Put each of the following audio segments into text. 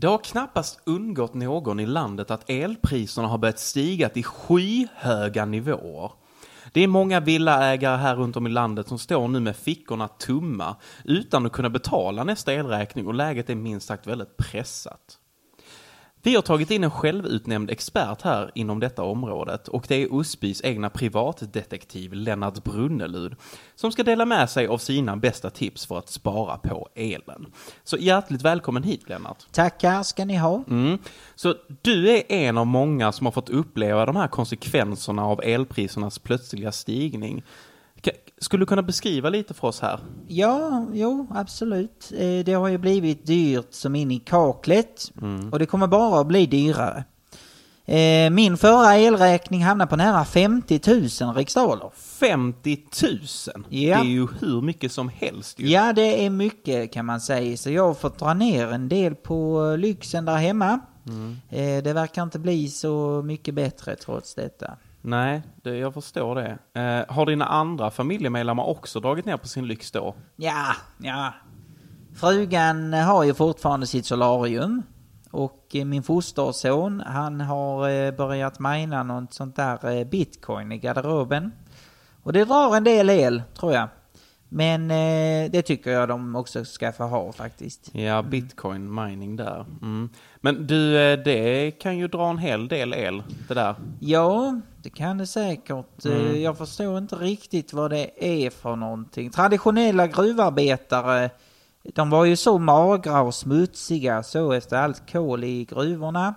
Det har knappast undgått någon i landet att elpriserna har börjat stiga till skyhöga nivåer. Det är många villaägare här runt om i landet som står nu med fickorna tumma utan att kunna betala nästa elräkning och läget är minst sagt väldigt pressat. Vi har tagit in en självutnämnd expert här inom detta området och det är Osbys egna privatdetektiv Lennart Brunnelud som ska dela med sig av sina bästa tips för att spara på elen. Så hjärtligt välkommen hit Lennart. Tackar ska ni ha. Mm. Så du är en av många som har fått uppleva de här konsekvenserna av elprisernas plötsliga stigning. Skulle du kunna beskriva lite för oss här? Ja, jo, absolut. Eh, Det har ju blivit dyrt som in i kaklet. Och det kommer bara att bli dyrare. Eh, Min förra elräkning hamnade på nära 50 000 riksdaler. 50 000! Ja. Det är ju hur mycket som helst ju. Ja, det är mycket kan man säga. Så jag har fått dra ner en del på lyxen där hemma. Eh, Det verkar inte bli så mycket bättre trots detta. Nej, det, jag förstår det. Eh, har dina andra familjemedlemmar också dragit ner på sin lyx då? Ja, ja. Frugan har ju fortfarande sitt solarium. Och eh, min fosterson, han har eh, börjat mina något sånt där eh, bitcoin i garderoben. Och det drar en del el, tror jag. Men eh, det tycker jag de också ska få ha faktiskt. Ja, bitcoin mining där. Mm. Men du, eh, det kan ju dra en hel del el, det där. Ja, det kan det säkert. Eh, Jag förstår inte riktigt vad det är för någonting. Traditionella gruvarbetare, de var ju så magra och smutsiga så efter allt kol i gruvorna.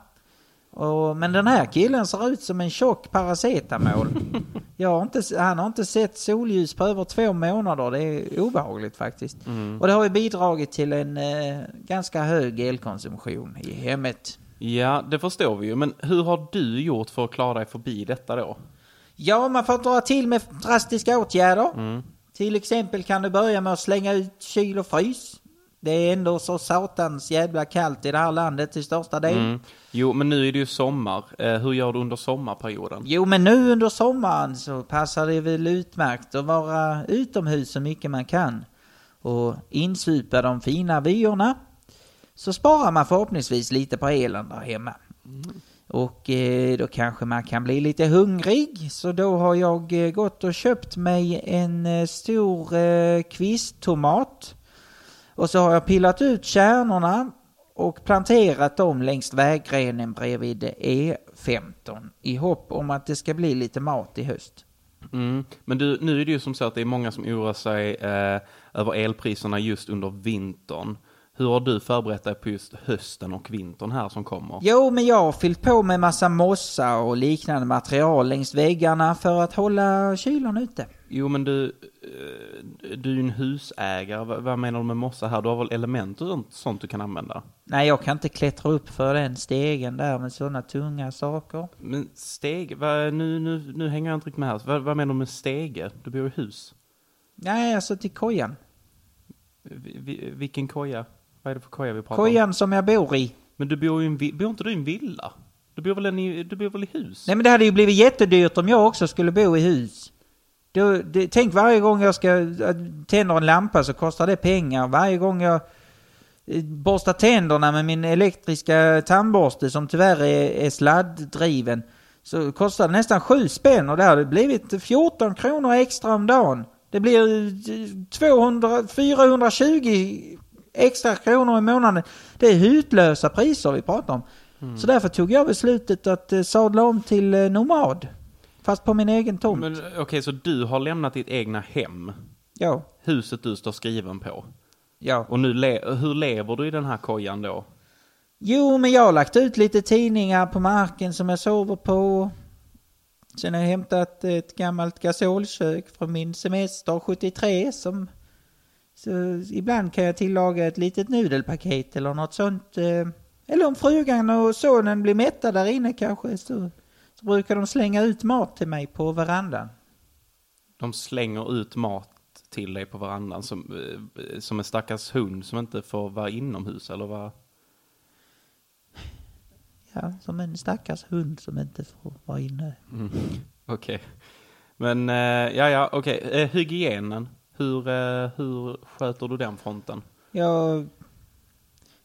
Och, men den här killen ser ut som en tjock paracetamol. Jag har inte, han har inte sett solljus på över två månader. Det är obehagligt faktiskt. Och det har ju bidragit till en eh, ganska hög elkonsumtion i hemmet. Ja, det förstår vi ju. Men hur har du gjort för att klara dig förbi detta då? Ja, man får dra till med drastiska åtgärder. Till exempel kan du börja med att slänga ut kyl och frys. Det är ändå så satans jävla kallt i det här landet till största del. Mm. Jo, men nu är det ju sommar. Eh, hur gör du under sommarperioden? Jo, men nu under sommaren så passar det väl utmärkt att vara utomhus så mycket man kan. Och insupa de fina vyerna. Så sparar man förhoppningsvis lite på elen där hemma. Och eh, då kanske man kan bli lite hungrig. Så då har jag eh, gått och köpt mig en eh, stor eh, kvisttomat. Och så har jag pillat ut kärnorna och planterat dem längs vägrenen bredvid E15 i hopp om att det ska bli lite mat i höst. Mm. Men du, nu är det ju som så att det är många som oroar sig eh, över elpriserna just under vintern. Hur har du förberett dig på just hösten och vintern här som kommer? Jo, men jag har fyllt på med massa mossa och liknande material längs väggarna för att hålla kylan ute. Jo, men du, eh, du är ju en husägare. Vad menar du med mossa här? Du har väl element och sånt- sånt du kan använda? Nej, jag kan inte klättra upp för den stegen där med sådana tunga saker. Men steg, vad, nu, nu, nu hänger jag inte riktigt med här. Vad, vad menar du med stege? Du bor i hus. Nej, alltså till kojan. Vi, vi, vilken koja? Vad är det för koja vi pratar om? Kojan som jag bor i. Men du bor ju i en, vi- bor inte du i en villa? Du bor väl, en, i- du bor väl i hus? Nej men det hade ju blivit jättedyrt om jag också skulle bo i hus. Då, det, tänk varje gång jag ska äh, tänder en lampa så kostar det pengar. Varje gång jag eh, borstar tänderna med min elektriska tandborste som tyvärr är, är sladddriven så kostar det nästan sju spänn och det hade blivit 14 kronor extra om dagen. Det blir eh, 200, 420 extra kronor i månaden. Det är hutlösa priser vi pratar om. Så därför tog jag beslutet att eh, sadla om till eh, nomad. Fast på min egen tomt. Men okej, så du har lämnat ditt egna hem? Ja, Huset du står skriven på? ja. Och nu le- hur lever du i den här kojan då? Jo, men jag har lagt ut lite tidningar på marken som jag sover på. Sen har jag hämtat ett gammalt gasolkök från min semester 73 som Så ibland kan jag tillaga ett litet nudelpaket eller något sånt. eh, Eller om frugan och sonen blir mätta där inne kanske så, så brukar de slänga ut mat till mig på verandan. De slänger ut mat till dig på verandan som, eh, som en stackars hund som inte får vara inomhus eller vad? Ja, som en stackars hund som inte får vara inne. Okej. Men, eh, ja, ja, okej. Eh, hygienen. Hur, eh, hur sköter du den fronten? Jag,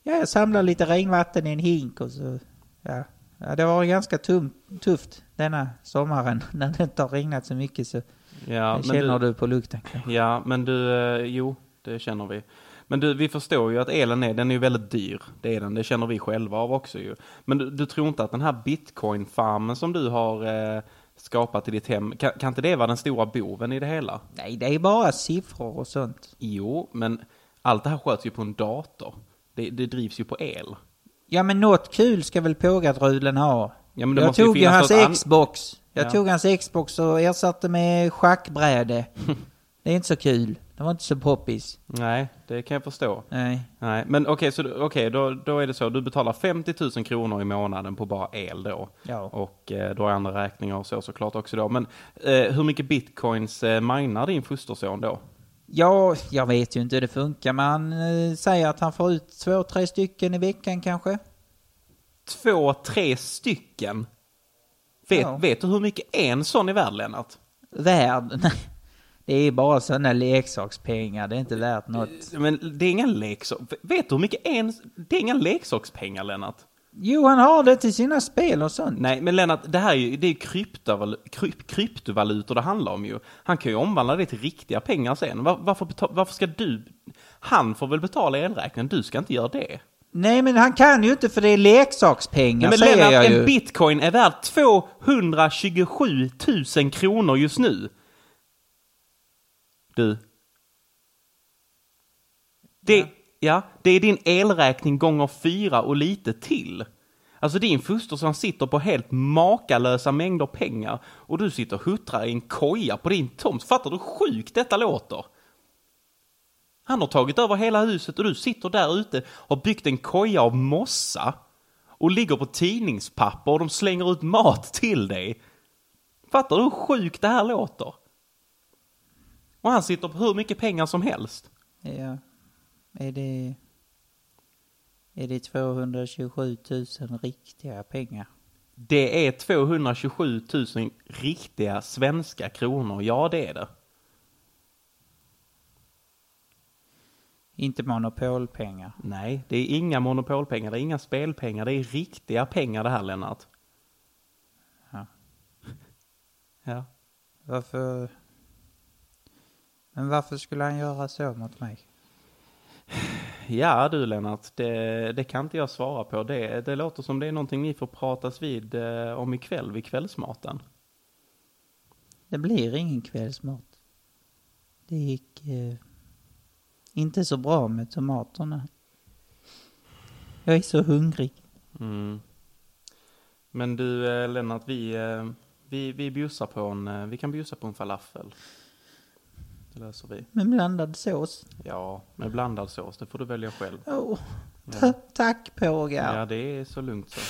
ja, jag samlar lite regnvatten i en hink och så... Ja, ja det var ganska tum, tufft denna sommaren när det inte har regnat så mycket så Ja, känner du, du på lukten. Ja, men du, eh, jo, det känner vi. Men du, vi förstår ju att elen är, den är ju väldigt dyr. Det är den, det känner vi själva av också ju. Men du, du tror inte att den här bitcoin-farmen som du har eh, skapat i ditt hem, kan, kan inte det vara den stora boven i det hela? Nej, det är bara siffror och sånt. Jo, men allt det här sköts ju på en dator. Det, det drivs ju på el. Ja, men något kul ska väl pågatrulen ha. Ja, men det jag måste tog ju hans an- Xbox. Jag Ja. tog hans Xbox och ersatte med schackbräde. det är inte så kul. Det var inte så poppis. Nej, det kan jag förstå. Nej. Nej, men okej, så du- okej, då, då är det så. Du betalar 50 000 kronor i månaden på bara el då. Ja. Och eh, då är andra räkningar och så såklart också då. Men eh, hur mycket bitcoins eh, minar din fosterson då? Ja, jag vet ju inte hur det funkar, men han eh, säger att han får ut två, tre stycken i veckan kanske. Två, tre stycken? Vet, Ja. vet du hur mycket en sån är värd, Lennart? Värd? Nej. Det är bara sådana leksakspengar, det är inte värt något. Men det är inga leksaker. Vet du hur mycket en... Det är inga leksakspengar, Lennart. Jo, han har det till sina spel och sånt. Nej, men Lennart, det här är ju, det är kryptoval, kryp, kryptovalutor det handlar om ju. Han kan ju omvandla det till riktiga pengar sen. Var, varför, beta- varför ska du... Han får väl betala elräkningen, du ska inte göra det. Nej, men han kan ju inte för det är leksakspengar, Nej, men säger Lennart, jag en ju. bitcoin är värd 227 000 kronor just nu. Du. Det, ja. det är din elräkning gånger fyra och lite till. Alltså din fosterson sitter på helt makalösa mängder pengar och du sitter och huttrar i en koja på din tomt. Fattar du hur sjukt detta låter? Han har tagit över hela huset och du sitter där ute och har byggt en koja av mossa och ligger på tidningspapper och de slänger ut mat till dig. Fattar du hur sjukt det här låter? Och han sitter på hur mycket pengar som helst. Ja. Är det... Är det 227 000 riktiga pengar? Det är 227 000 riktiga svenska kronor. Ja, det är det. Inte monopolpengar. Nej, det är inga monopolpengar, det är inga spelpengar, det är riktiga pengar det här, Lennart. Ja. Ja. Varför... Men varför skulle han göra så mot mig? Ja du Lennart, det, det kan inte jag svara på. Det, det låter som det är någonting ni får pratas vid eh, om ikväll vid kvällsmaten. Det blir ingen kvällsmat. Det gick eh, inte så bra med tomaterna. Jag är så hungrig. Mm. Men du eh, Lennart, vi, eh, vi, vi bjussar på en, eh, vi kan bjussa på en falafel. Det löser vi. Med blandad sås. Ja, med blandad sås, det får du välja själv. Åh, ta- tack Pågar. Ja, det är så lugnt så.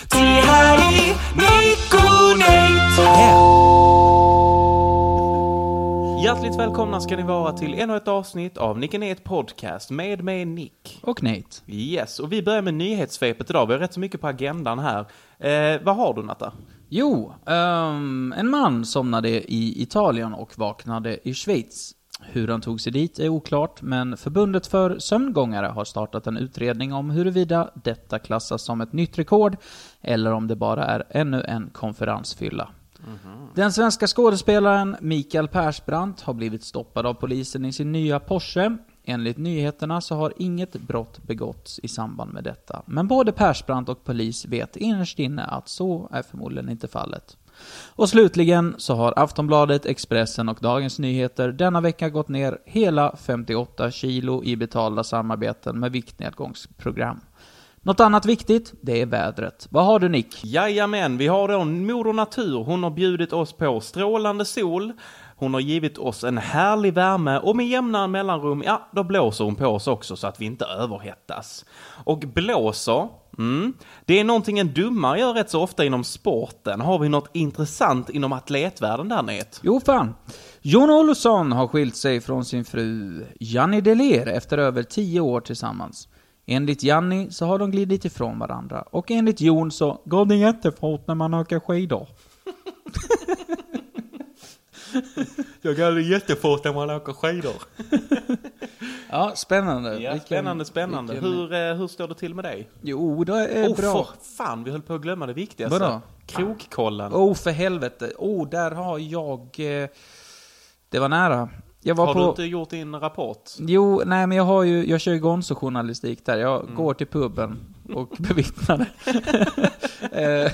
Hjärtligt välkomna ska ni vara till ännu ett avsnitt av Nick Net Podcast med mig Nick. Och Nate. Yes, och vi börjar med nyhetssvepet idag. Vi har rätt så mycket på agendan här. Eh, vad har du Natta? Jo, ehm, en man somnade i Italien och vaknade i Schweiz. Hur han tog sig dit är oklart, men Förbundet för sömngångare har startat en utredning om huruvida detta klassas som ett nytt rekord eller om det bara är ännu en konferensfylla. Den svenska skådespelaren Mikael Persbrandt har blivit stoppad av polisen i sin nya Porsche. Enligt nyheterna så har inget brott begåtts i samband med detta. Men både Persbrandt och polis vet innerst inne att så är förmodligen inte fallet. Och slutligen så har Aftonbladet, Expressen och Dagens Nyheter denna vecka gått ner hela 58 kilo i betalda samarbeten med viktnedgångsprogram. Något annat viktigt, det är vädret. Vad har du Nick? Jajamän, vi har då Moder Natur. Hon har bjudit oss på strålande sol, Hon har givit oss en härlig värme och med jämna mellanrum, ja, då blåser hon på oss också så att vi inte överhettas. Och blåser, mm, det är någonting en dummare gör rätt så ofta inom sporten. Har vi något intressant inom atletvärlden där Nät? Jo fan. Jon Olsson har skilt sig från sin fru Janni Deler efter över tio år tillsammans. Enligt Janni så har de glidit ifrån varandra och enligt Jon så går det jättefort när man åker skidor. Jag går jättefort när man åker skidor. Ja, spännande. Ja, Vilken- spännande, spännande. vilken- Hur, eh, hur står det till med dig? Jo, det är oh, bra. för fan, vi höll på att glömma det viktigaste. Vadå? Krokkollen. Oh, för helvete. Oh, där har jag... Eh, det var nära. Jag var Har på... du inte gjort din rapport? Jo, nej men jag har ju, jag kör ju Gonzo-journalistik där. Jag Mm. går till puben och bevittnar det. Eh,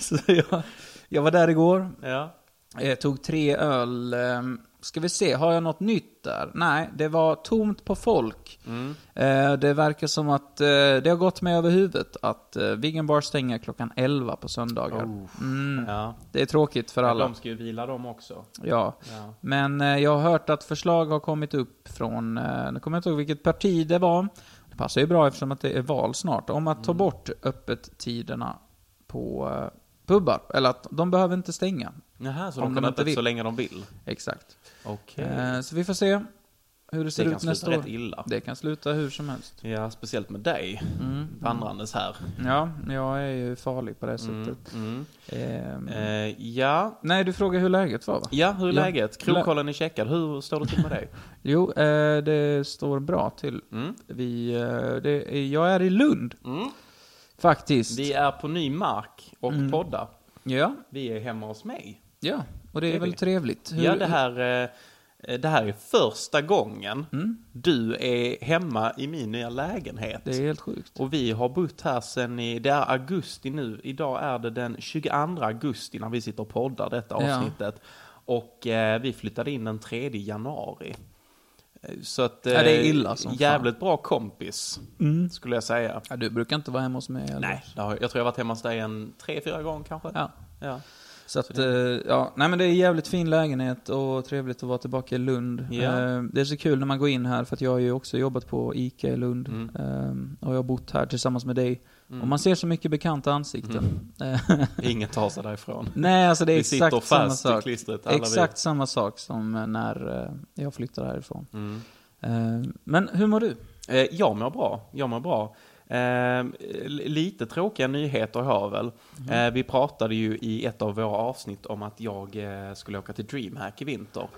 Så jag, jag var där igår, Ja. Jag tog tre öl. eh, Ska vi se, har jag något nytt där? Nej, det var tomt på folk. Mm. Eh, Det verkar som att eh, det har gått mig över huvudet att eh, Vegan Bar stänger klockan 11 på söndagar. Mm, ja. det är tråkigt för alla. De ska ju vila de också. Ja. Ja. Men eh, jag har hört att förslag har kommit upp från, eh, nu kommer jag inte ihåg vilket parti det var. Det passar ju bra eftersom att det är val snart. Om att ta Mm. bort öppettiderna på eh, pubbar. Eller att de behöver inte stänga. Jaha, så de de kan vill. så länge de vill? Exakt. Okej. Eh, så vi får se hur det ser det ut kan nästa sluta år. rätt illa. Det kan sluta hur som helst. Ja, speciellt med dig. Mm. Vandrandes här. Ja, jag är ju farlig på det Mm. sättet. Mm. Ehm, Eh, ja. nej, du frågar hur läget var va? ja, hur är Ja. läget? Krogkollen är checkad. Hur står det till med dig? Jo, eh, det står bra till. Mm. Vi, eh, det är, jag är i Lund, Mm. Faktiskt. Vi är på ny mark och Mm. poddar. Ja, Vi är hemma hos mig. ja. Och det är Det är väl vi. trevligt. Hur- Ja, det här, eh, det här är första gången Mm, du är hemma i min nya lägenhet. det är helt sjukt. Och vi har bott här sen i, det är augusti nu. Idag är det den 22 augusti när vi sitter och poddar detta Ja. avsnittet. Och eh, vi flyttade in den 3 januari. Eh, Så att... Eh, Ja, det är illa som fan. Jävligt bra kompis, Mm. skulle jag säga. Ja, du brukar inte vara hemma hos mig eller? Nej, jag tror jag har varit hemma hos dig en tre, fyra gånger kanske. Ja. Ja. Så att, eh, ja, nej men det är en jävligt fin lägenhet och trevligt att vara tillbaka i Lund. Eh, Det är så kul när man går in här för att jag har ju också jobbat på ICA i Lund. Mm. Eh, Och jag har bott här tillsammans med dig. Mm. Och man ser så mycket bekanta ansikten. Eh, Ingen tar sig därifrån. Nej, alltså det är Vi exakt samma sak. klistret, alla vi. Exakt samma sak som när eh, jag flyttade härifrån. Mm. Eh, Men hur mår du? Jag mår bra. Jag mår bra. Eh, lite tråkiga nyheter har jag väl. Eh, vi pratade ju i ett av våra avsnitt om att jag eh, skulle åka till DreamHack i vinter.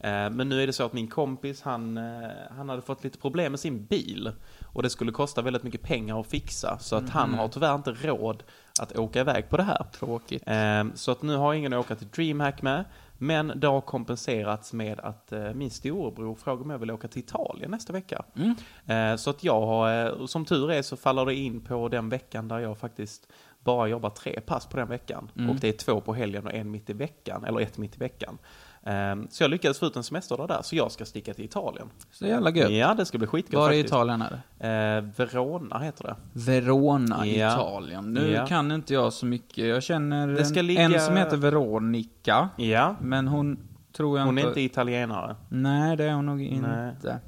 Eh, men nu är det så att min kompis, han, eh, han hade fått lite problem med sin bil. Och det skulle kosta väldigt mycket pengar att fixa. Så att han har tyvärr inte råd att åka iväg på det här. Tråkigt. Eh, Så att nu har ingen att åka till DreamHack med. Men det har kompenserats med att eh, min storebror frågar om jag vill åka till Italien nästa vecka. Mm. Eh, Så att jag har, eh, som tur är så faller det in på den veckan där jag faktiskt bara jobbar tre pass på den veckan. Mm. Och det är två på helgen och en mitt i veckan, eller ett mitt i veckan. Eh, Så jag lyckades få ut en semesterdag där, så jag ska sticka till Italien. Så jävla gött. Ja, det ska bli skitgött Var i. Italien är det? Eh, Verona heter det. Verona, Ja. Italien. Nu Ja. kan inte jag så mycket. Jag känner ligga- en som heter Veronica. Ja, Men hon tror jag hon är inte... inte italienare. Nej, det är hon nog Nej. inte.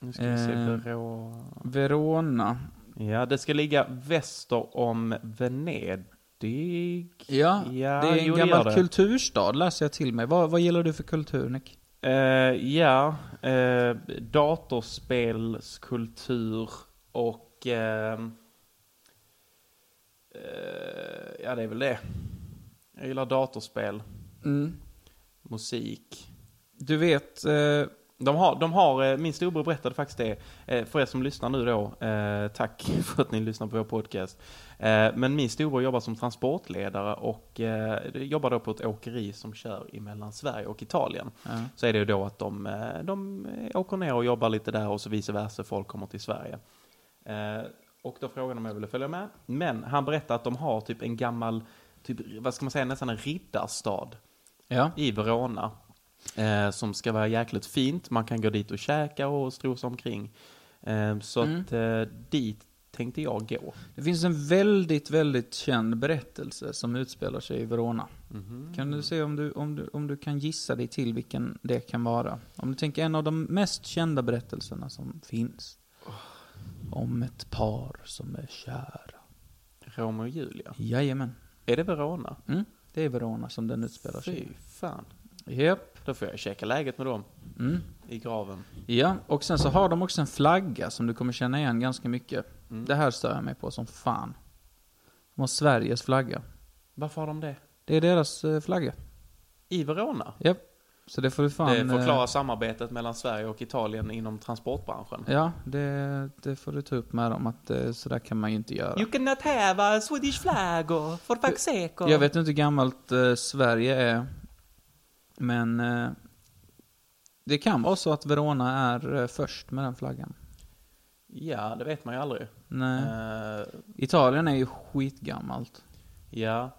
Nu ska vi se, Eh, Verona. Verona. Ja, det ska ligga väster om Venedig. Ja, Ja, det är en gammal det. kulturstad läser jag till mig. Vad, vad gillar du för kultur, Nick? Eh, ja, eh, datorspelskultur och... eh, ja, det är väl det. Jag gillar datorspel, Mm. musik. Du vet, De har, de har, eh, min storebror berättade faktiskt det, eh, för er som lyssnar nu då, eh, tack för att ni lyssnar på vår podcast. Men min storebror jobbar som transportledare och jobbar då på ett åkeri som kör mellan Sverige och Italien. ja. Så är det ju då att de, de åker ner och jobbar lite där och så vice versa, folk kommer till Sverige. Och då frågade de om jag ville följa med. Men han berättade att de har typ en gammal, typ, vad ska man säga, nästan en riddarstad ja. i Verona. Eh, som ska vara jäkligt fint. Man kan gå dit och käka och strosa omkring. Eh, så Mm. att eh, dit tänkte jag gå. Det finns en väldigt, väldigt känd berättelse som utspelar sig i Verona. Mhm. Kan du se om du, om, du, om du kan gissa dig till vilken det kan vara? Om du tänker en av de mest kända berättelserna som finns. Om ett par som är kära. Romeo och Julia. Jajamän. Är det Verona? Mm, det är Verona som den utspelar sig Fy i. fan. Japp. Då får jag checka läget med dem Mm. i graven. Ja, och sen så har de också en flagga som du kommer känna igen ganska mycket. Mm. Det här stör jag mig på som fan. De har Sveriges flagga. Varför har de det? Det är deras eh, flagga. I Verona? Japp. Så det får du fan... det förklarar eh, samarbetet mellan Sverige och Italien inom transportbranschen. Ja, det, det får du ta upp med dem att eh, sådär kan man ju inte göra. You cannot have a Swedish flag or for fuck's sake. or- Jag vet inte hur gammalt eh, Sverige är. Men eh, det kan vara så att Verona är eh, först med den flaggan. Ja, det vet man ju aldrig. Nej. Eh, Italien är ju skitgammalt. ja.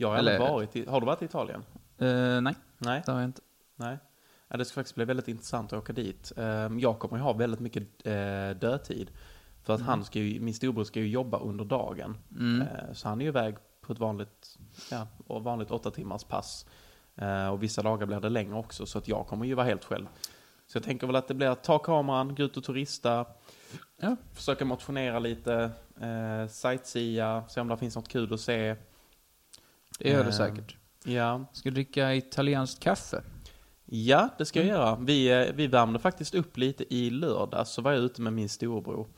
Jag har Eller- aldrig varit i, Har du varit i Italien? Eh, nej, Nej. det har jag inte. Nej. Ja, det ska faktiskt bli väldigt intressant att åka dit. Ehm, Jag kommer ju ha väldigt mycket eh, dödtid. För att han ska ju, min storbror ska ju jobba under dagen. Mm. Eh, Så han är ju iväg på ett vanligt, ja, och vanligt åtta timmars pass. Eh, Och vissa dagar blir det längre också, så att jag kommer ju vara helt själv. Så jag tänker väl att det blir att ta kameran, gå ut och turista, Ja. försöka motionera lite, eh, sightsea, se om det finns något kul att se. Det gör Eh, det säkert. Ja, Ska du dricka italienskt kaffe? Ja, det ska jag Mm. göra. Vi, eh, vi värmde faktiskt upp lite i lördag, så var jag ute med min storebror.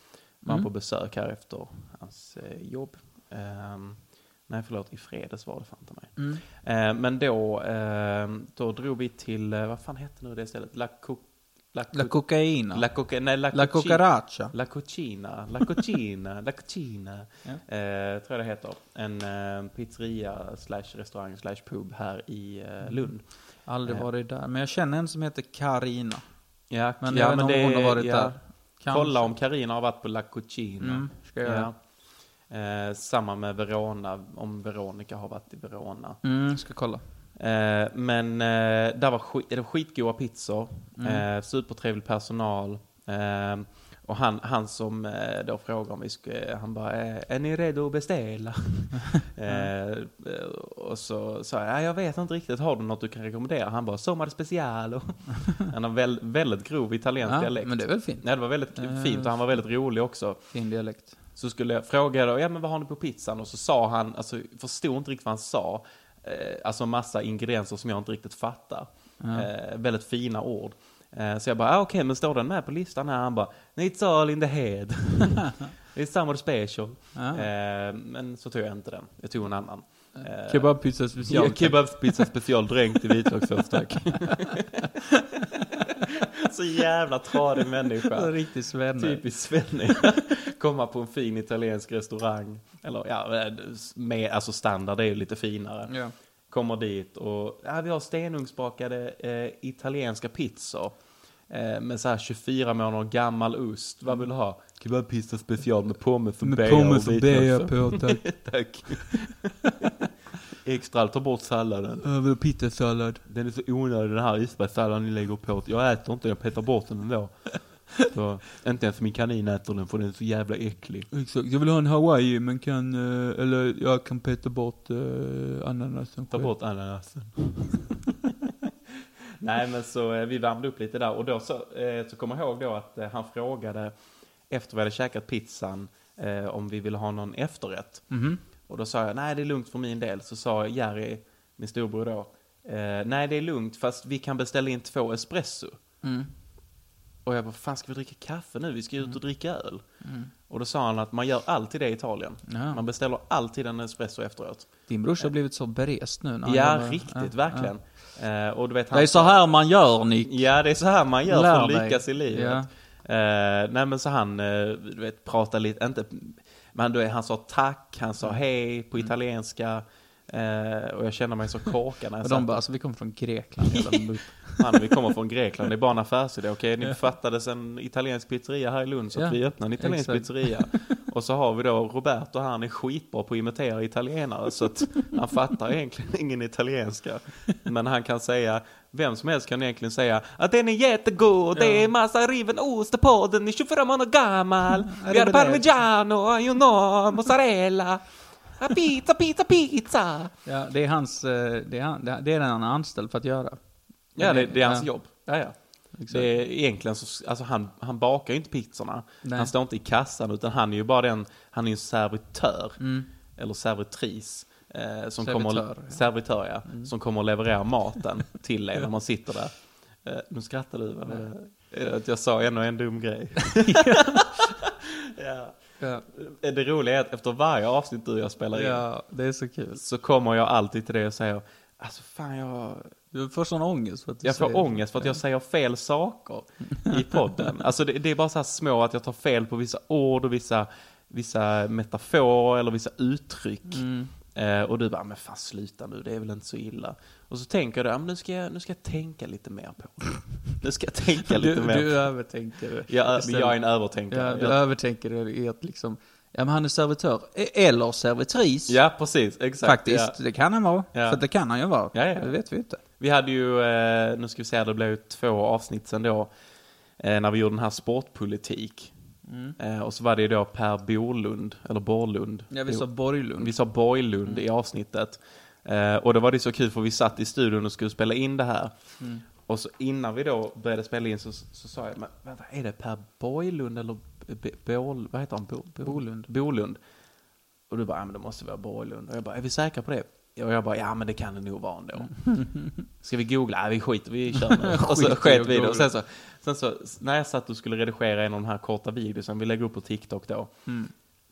Var Mm. på besök här efter hans eh, jobb. Ehm, nej, förlåt, i fredags var det fan ta mig. Mm. Eh, men då, ehm, då drog vi till, eh, vad fan hette nu det stället? La, Co- La, La Co- cocaina. La, Coca- nej, La, La cucaracha. La Cucina, La Cucina, La Cucina, Ja. eh, tror jag det heter. En eh, pizzeria slash restaurang slash pub här i eh, Lund. Aldrig varit där. Men jag känner en som heter Karina. Ja, Men ja, jag vet inte om hon har varit ja. där. Kanske. Kolla om Karina har varit på La Cucina. Mm, ska jag ja. Eh, samma med Verona, om Veronica har varit i Verona. Mm, ska kolla. Eh, men eh, där var, skit, det var skitgoda pizzor, Mm. eh, supertrevlig personal. Eh, och han, han som eh, då frågade om vi skulle, han bara, eh, är ni redo att beställa? eh, och så sa jag, "Ja, jag vet inte riktigt, har du något du kan rekommendera? Han bara, sommar special. han har väl, väldigt grov italiensk Ja, dialekt. men det är väl fint. Nej, det var väldigt fint och han var väldigt rolig också. Fin dialekt. Så skulle jag fråga då, ja men vad har ni på pizzan? Och så sa han, alltså förstod inte riktigt vad han sa. Eh, alltså massa ingredienser som jag inte riktigt fattar. Ja. Eh, väldigt fina ord. Eh, så jag bara, ah, okej men står den med på listan här? Han bara, it's all in the head. it's summer special. Ja. Eh, men så tog jag inte den, jag tog en annan. Eh, Kebabpizza Ja, special. kebabpizza special dränkt i vitlökssås tack. så jävla tradig människa. Riktigt svenne. Typiskt svennig. Komma på en fin italiensk restaurang. Eller ja, med, alltså standard är ju lite finare. Ja. Kommer dit och ja, vi har stenugnsbakade eh, italienska pizzor. Eh, med så här 24 månader gammal ost. Vad vill du ha? Kebabpizza special med pommes och Med bea pommes och och bea på, tack. Tack. Extra, ta bort salladen. Över pizzasallad. Den är så onödig den här isbergssalladen ni lägger på. Jag äter inte, jag petar bort den ändå. Så, inte ens min kanin äter den för den är så jävla äcklig. Exakt. Jag vill ha en hawaii men kan, eh, eller jag kan peta bort eh, ananasen Ta själv. bort ananasen. Nej men så eh, vi värmde upp lite där och då så, eh, så kommer jag ihåg då att eh, han frågade efter vi hade käkat pizzan om vi ville ha någon efterrätt. Mhm. Och då sa jag, nej det är lugnt för min del. Så sa Jerry, min storbror då, eh, nej det är lugnt fast vi kan beställa in två espresso. Mm. Och jag bara, fan ska vi dricka kaffe nu? Vi ska ut och dricka öl. Mm. Och då sa han att man gör alltid det i Italien. Ja. Man beställer alltid en espresso efteråt. Din brorsa har blivit så berest nu när han Ja, jobbar- riktigt, ja, verkligen. Eh, och du vet, Ja. Det är så här man gör Nick. Ja, det är så här man gör Lär för att lyckas i livet. Ja. Eh, nej men så han, eh, du vet, pratade lite, inte, men vet, han sa tack, han Mm. sa hej på italienska. Eh, och jag kände mig så korkad när jag Och de bara, alltså vi kommer från Grekland. Man, vi kommer från Grekland, det är bara en affärsidé. Okej, ni fattades en italiensk pizzeria här i Lund så Ja, vi öppnar en italiensk exakt. pizzeria. Och så har vi då Roberto, han är skitbra på att imitera italienare så att han fattar egentligen ingen italienska. Men han kan säga, vem som helst kan egentligen säga att den är jättegod, det är massa riven ost på den, är 24 månader gammal, vi har parmigiano, you know, mozzarella, pizza, pizza, pizza. Ja, det är hans, eh, det är, han, det är det han är anställd för att göra. Ja, det, det är hans Ja. jobb. Ja, ja. Exakt. Det är egentligen så, alltså han, han bakar ju inte pizzorna. Nej. Han står inte i kassan utan han är ju bara den, han är ju en servitör. Mm. Eller servitris. Eh, som Servitör, kommer, ja. Mm. Servitör, ja. Som kommer att leverera maten till er när man sitter där. Eh, nu skrattar du, va? Det att jag sa ännu en dum grej? ja. Ja. Det roliga är att efter varje avsnitt du och jag spelar in ja, det är så kul. så kommer jag alltid till dig och säger Alltså fan jag, Du får sån ångest för att du jag får ångest för att jag säger fel saker i podden. Alltså det, det är bara så här små att jag tar fel på vissa ord och vissa, vissa metaforer eller vissa uttryck. Mm. Eh, och du bara, men fan sluta nu, det är väl inte så illa. Och så tänker du, ja, men nu, ska jag, nu ska jag tänka lite mer på det. Nu ska jag tänka Du, lite mer. du övertänker. jag, men jag är en övertänkare. Ja, du jag, övertänker i att liksom, ja men han är servitör. E- Eller servitris. ja precis, exakt. Faktiskt, Ja. det kan han vara. Ja. För det kan han ju vara. Ja, ja. Det vet vi inte. Vi hade ju, eh, nu ska vi se, det blev två avsnitt sen då, eh, när vi gjorde den här sportpolitik. Eh, och så var det ju då Per Bolund, eller Borlund. Ja, vi sa Borglund. Vi sa Borglund i avsnittet. Eh, och då var det så kul för vi satt i studion och skulle spela in det här. Och så innan vi då började spela in så, så sa jag, men vänta, är det Per Borglund eller Bål, vad heter han? Bo, Bo, Bolund. Bolund. Och du bara, ja men det måste vara Borglund. Och jag bara, är vi säkra på det? Och jag bara, ja men det kan det nog vara ändå. Ska vi googla? Nej vi skiter, vi kör nu. Och så sket vi. Och sen så, sen så, när jag satt och skulle redigera en av de här korta videorna vi lägger upp på TikTok då.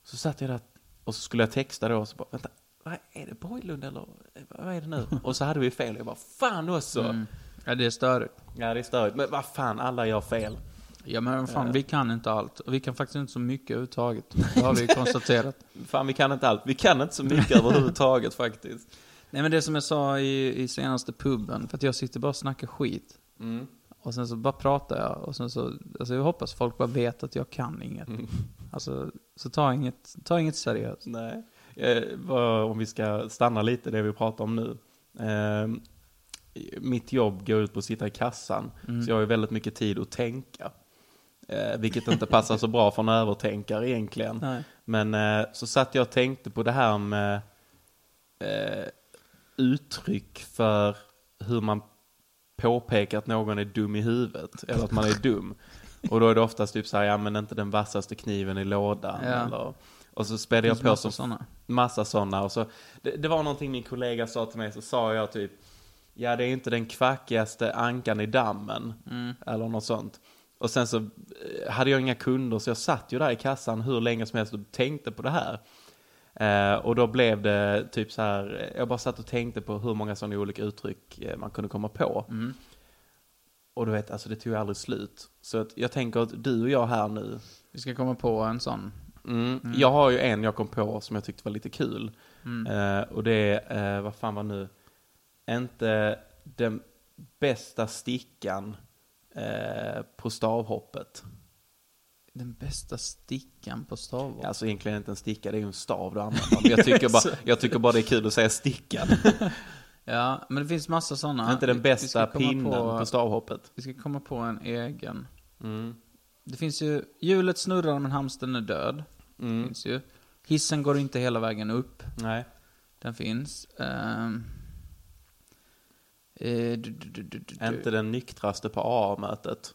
Så satt jag där och så skulle jag texta då och så bara, vänta, vad är det Borglund eller vad är det nu? Och så hade vi fel. Jag bara, fan också. Mm. Ja, det är störigt. Ja det är störigt. Men vad fan, alla gör fel. Ja men fan, vi kan inte allt. Och vi kan faktiskt inte så mycket överhuvudtaget. Det har vi ju konstaterat. Fan vi kan inte allt. Vi kan inte så mycket överhuvudtaget faktiskt. Nej men det som jag sa i, i senaste puben, för att jag sitter bara och snackar skit. Mm. Och sen så bara pratar jag och sen så, alltså jag hoppas folk bara vet att jag kan inget. Mm. Alltså, så ta inget, ta inget seriöst. Nej. Eh, om vi ska stanna lite det vi pratar om nu. Eh, mitt jobb går ut på att sitta i kassan. Så jag har ju väldigt mycket tid att tänka. Eh, vilket inte passar så bra för en övertänkare egentligen. Nej. Men eh, så satt jag och tänkte på det här med eh, uttryck för hur man påpekar att någon är dum i huvudet. Eller att man är dum. Och då är det oftast typ så här, ja men inte den vassaste kniven i lådan. Ja. Eller, och så spädde jag på massa som såna. massa sådana. Och så, det, det var någonting min kollega sa till mig, så sa jag typ, ja det är inte den kvackigaste ankan i dammen. Mm. Eller något sånt. Och sen så eh, hade jag inga kunder så jag satt ju där i kassan hur länge som helst och tänkte på det här. Eh, och då blev det typ så här, jag bara satt och tänkte på hur många sådana olika uttryck eh, man kunde komma på. Mm. Och du vet, alltså det tog aldrig slut. Så att jag tänker att du och jag här nu, Vi ska komma på en sån. mm, jag har ju en jag kom på som jag tyckte var lite kul. Mm. Eh, och det är, eh, vad fan var nu, inte den bästa stickan eh, på stavhoppet. Den bästa stickan på stavhopp. Alltså egentligen inte en sticka, det är ju en stav du använder. Men jag tycker bara, jag tycker bara det är kul att säga stickan. Ja, men det finns massa såna. inte den Vi- vi bästa pinnen på, på, stavhoppet. Vi ska komma på en egen. Mm. Det finns ju, hjulet snurrar men hamstern är död. Mm. Finns ju. Hissen går inte hela vägen upp. Nej. Den finns. Ehm. Eh, du, du, du, du. Inte den nyktraste på AA-mötet.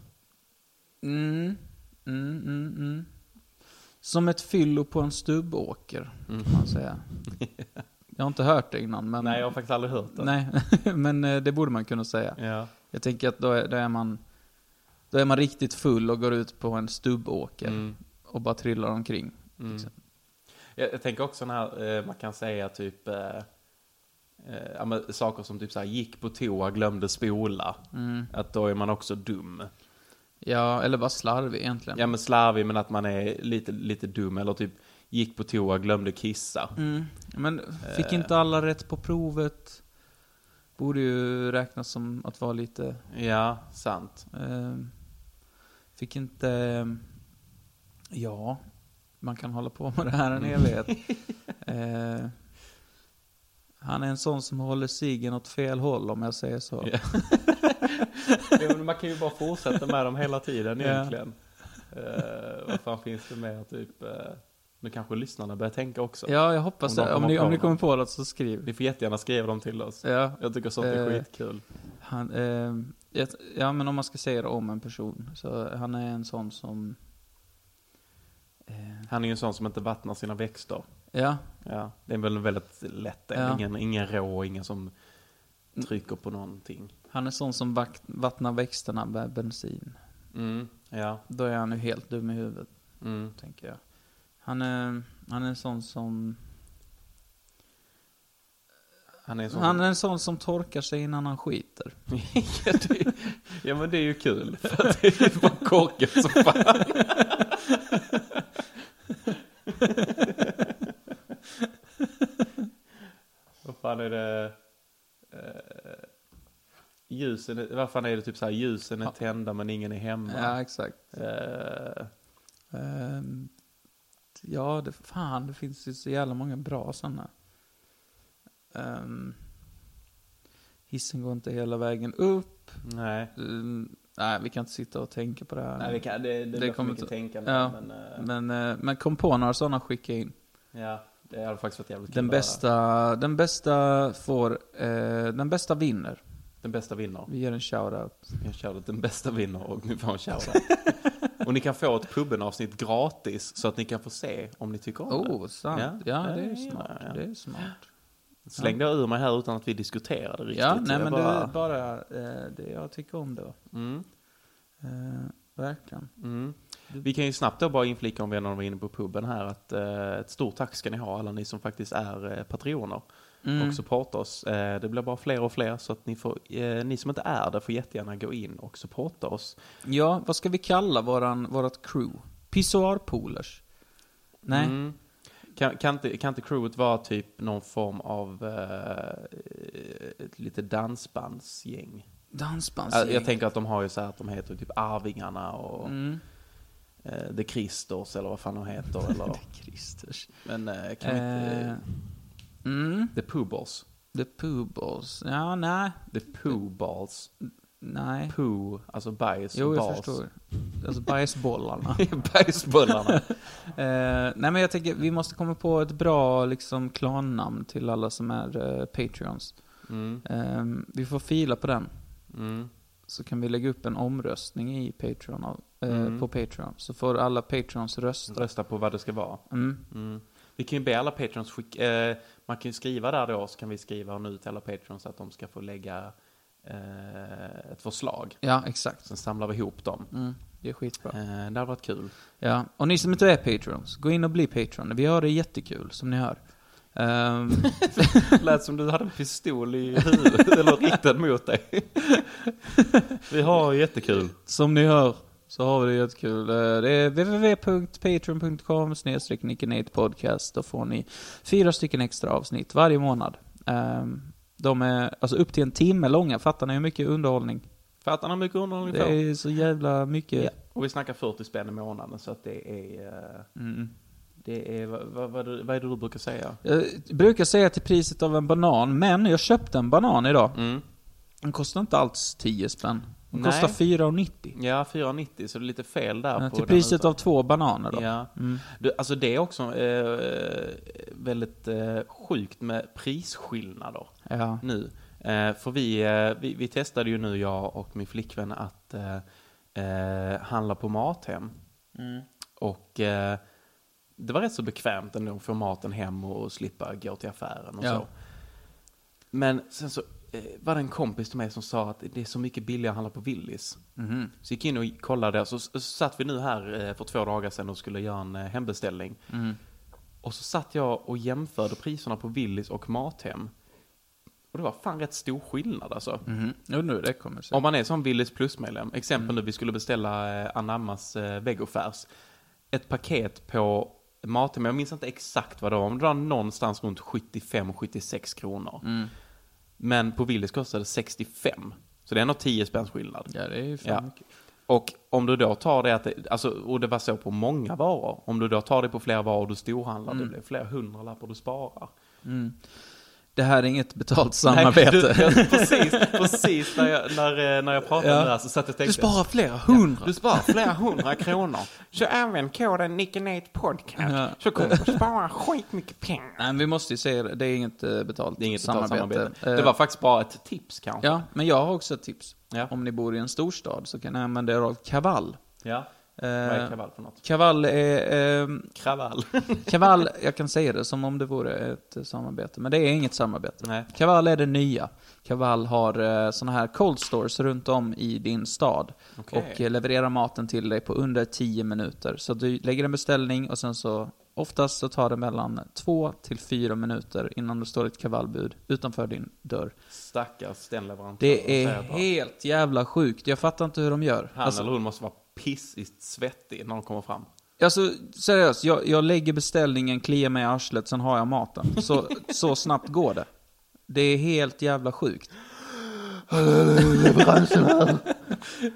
Mm, mm, mm, mm. Som ett fyllo på en stubbåker, kan man säga. Jag har inte hört det innan, men... Mm. Nej, jag har faktiskt aldrig hört det. Nej, men eh, det borde man kunna säga. Ja. Jag tänker att då är, då är man... Då är man riktigt full och går ut på en stubbåker Mm. och bara trillar omkring. Mm. liksom. Jag, jag tänker också när eh, man kan säga typ eh, eh, men, saker som typ så här, gick på toa, glömde spola. Mm. Att då är man också dum. Ja, eller bara slarvig egentligen. Ja men slarvig men att man är lite, lite dum eller typ gick på toa, glömde kissa. Mm. Men fick Eh. inte alla rätt på provet? Borde ju räknas som att vara lite... Ja, sant. Eh, fick inte... ja. Man kan hålla på med det här en evighet. eh, han är en sån som håller cigen åt fel håll om jag säger så. Ja, men man kan ju bara fortsätta med dem hela tiden Ja. egentligen. Eh, vad fan finns det mer? Typ, eh, nu kanske lyssnarna börjar tänka också. Ja, jag hoppas Om det. Om ni, om ni kommer på något så skriv. Ni får jättegärna skriva dem till oss. Ja, Jag tycker sånt är Eh, skitkul. han, jag- ja, men om man ska säga det om en person. Så han är en sån som... Han är ju en sån som inte vattnar sina växter. Ja, Ja, det är väl väldigt lätt. Ja. Ingen, ingen rå, ingen som trycker på någonting. han är sån som vattnar växterna med bensin. Mm, ja. Då är han ju helt dum i huvudet, Mm. tänker jag. Han är, han är en sån som... Han är sån Han är en sån som torkar sig innan han skiter. ja, det, ja, men det är ju kul. För att det är ju bara korkat som fan. Vad fan är det? Eh, ljusen, vad fan är det typ så här, ljusen är tända men ingen är hemma. Ja, exakt. Eh, Ehm, ja, det, fan, det finns ju så jävla många bra sådana. Um, hissen går inte hela vägen upp. nej. Ehm, nej, vi kan inte sitta och tänka på det här. Nej, det, kan, det, det, Det kommer inte- tänkande. ja, Men, eh, Men, eh, men kom på några sådana, skicka in. ja, det hade faktiskt varit jävligt kul Den höra. bästa, den bästa får, eh, den bästa vinner. Den bästa vinner. Vi ger en shoutout. Jag kör den bästa vinner och ni får en shoutout. och ni kan få ett puben-avsnitt gratis så att ni kan få se om ni tycker om Oh, sant. Ja, Ja, ja, det är ja, smart. ja. Det är smart. det. Släng det ur mig här utan att vi diskuterade riktigt. Ja, nej Jag men bara... det är bara eh, det jag tycker om det. Mm, Eh, verkligen. mm. Vi kan ju snabbt då bara inflika om vi ändå var inne på puben här att eh, ett stort tack ska ni ha alla ni som faktiskt är eh, patroner Mm. och supportar oss. Eh, det blir bara fler och fler så att ni, får, eh, ni som inte är det får jättegärna gå in och supporta oss. Ja, vad ska vi kalla våran, vårat crew? Pissoarpoolers? Nej? Mm. Kan, kan, inte, kan inte crewet vara typ någon form av eh, ett lite dansbandsgäng? Dansbandsgäng? Jag, jag tänker att de har ju så här att de heter typ Arvingarna och Mm. eh, The Christers eller vad fan de heter. eller, Christers. men eh, kan vi Eh, inte... mm. The Pooballs. The Pooballs. Ja, nej. The Pooballs. Nej. Poo, alltså bajs Jo, jag bas. förstår. Alltså bajsbollarna. Bajsbollarna. eh, nej men jag tänker, vi måste komma på ett bra liksom klannamn till alla som är eh, Patreons. Mm, Eh, vi får fila på den. mm, Så kan vi lägga upp en omröstning i Patreon, av- eh, Mm. på Patreon. Så får alla Patreons rösta. rösta på vad det ska vara. Mm. Mm. Vi kan ju be alla patrons skicka, eh, man kan ju skriva där då, så kan vi skriva nu till alla patrons att de ska få lägga eh, ett förslag. Ja, exakt. Sen samlar vi ihop dem. Mm. Det är skitbra. Eh, det hade varit kul. Ja, och ni som inte är Patreons, gå in och bli Patreon. Vi har det jättekul, som ni hör. Ehm, Lät som du hade en pistol i huvudet, eller riktad mot dig. vi har jättekul. som ni hör så har vi det jättekul. Eh, Det är www.patreon.com snedstreck podcast. Då får ni fyra stycken extra avsnitt varje månad. Ehm, De är alltså upp till en timme långa. Fattar ni hur mycket underhållning? Fattar ni hur mycket underhållning Det är så jävla mycket. Ja. Och vi snackar 40 spänn i månaden, så att det är... eh, Mm. Det är, vad, vad, vad, vad är det du brukar säga? Jag brukar säga till priset av en banan, men jag köpte en banan idag. Mm. Den kostar inte alls 10 spänn. Den Nej. kostar 4,90. Ja, 4,90 så det är lite fel där. Ja, på till priset utan- av två bananer då. Ja. Mm. Du, alltså det är också eh, väldigt eh, sjukt med prisskillnader Ja. nu. Eh, för vi, eh, vi, vi testade ju nu, jag och min flickvän, att eh, eh, handla på Mathem. Mm. Och det var rätt så bekvämt ändå att få maten hem och slippa gå till affären och Ja. så. Men sen så var det en kompis till mig som sa att det är så mycket billigare att handla på Willys. Mhm. Så gick in och kollade och så, så satt vi nu här eh, för två dagar sedan och skulle göra en eh, hembeställning. Mm. Och så satt jag och jämförde priserna på Willys och Mathem. Och det var fan rätt stor skillnad alltså. Mhm. Undrar hur det kommer sig. Om man är som Willys Plus-medlem, exempel nu, vi skulle beställa eh, Anammas eh, vegofärs. Ett paket på Mathem, jag minns inte exakt vad det var, men det var någonstans runt 75-76 kronor. Mm. Men på Willys kostade det 65. Så det är ändå 10 spänns skillnad. Ja, det är ju fan Ja. mycket. Och om du då tar det att, det, alltså, och det var så på många varor, om du då tar det på flera varor du storhandlar, Mm. det blir flera hundralappar du sparar. Det här är inget betalt samarbete. Nej, du, precis, precis när jag, när, eh, när jag pratade Ja. om det här så satt jag och Du tänkte. sparar flera hundra. Du sparar flera hundra kronor. Så använd koden Nickenate Podcast. Ja. Så kommer du spara skitmycket pengar. Nej, vi måste ju säga det. Det är inget eh, betalt Det är inget betalt samarbete. samarbete. Eh, Det var faktiskt bara ett tips kanske. Ja, men jag har också ett tips. Ja. Om ni bor i en storstad så kan ni använda er av Kavall. ja. Eh, Vad är kravall för något? Kavall är... Eh, Kravall. Kavall, jag kan säga det som om det vore ett eh, samarbete, men det är inget samarbete. Nej. Kavall är det nya. Kavall har eh, såna här cold stores runt om i din stad. Okej. Och eh, levererar maten till dig på under 10 minuter. Så du lägger en beställning och sen så Oftast så tar det mellan två till fyra minuter innan det står ett kavallbud utanför din dörr. Stackars den leverantören. Det är helt jävla sjukt. Jag fattar inte hur de gör. Han Alltså, eller hon måste vara pissigt svettig när de kommer fram. alltså seriöst, jag, jag lägger beställningen, kliar mig i arslet, sen har jag maten. Så, så snabbt går det. Det är helt jävla sjukt.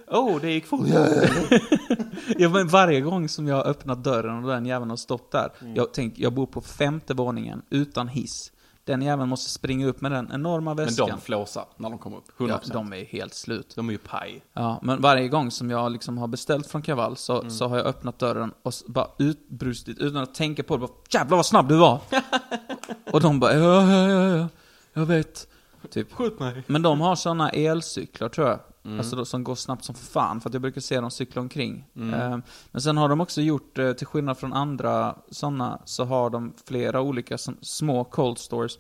Oh, det gick fort. Ja, men varje gång som jag har öppnat dörren och den jäveln har stått där. Mm. Jag tänker, jag bor på femte våningen utan hiss. Den jäveln måste springa upp med den enorma Men väskan. de flåsar när de kommer upp. 100%. ja, de är helt slut. de är ju paj. Ja, men varje gång som jag liksom har beställt från Kavall så, Mm. så har jag öppnat dörren och bara utbrustit utan att tänka på det. Bara, Jävlar vad snabb du var! och de bara, ja, ja, ja, ja, jag vet. Typ. Skjut mig. Men de har sådana elcyklar tror jag. Mm. Alltså då, som går snabbt som fan, för att jag brukar se dem cykla omkring. Mm. Eh, men sen har de också gjort, eh, till skillnad från andra sådana, så har de flera olika som, små cold stores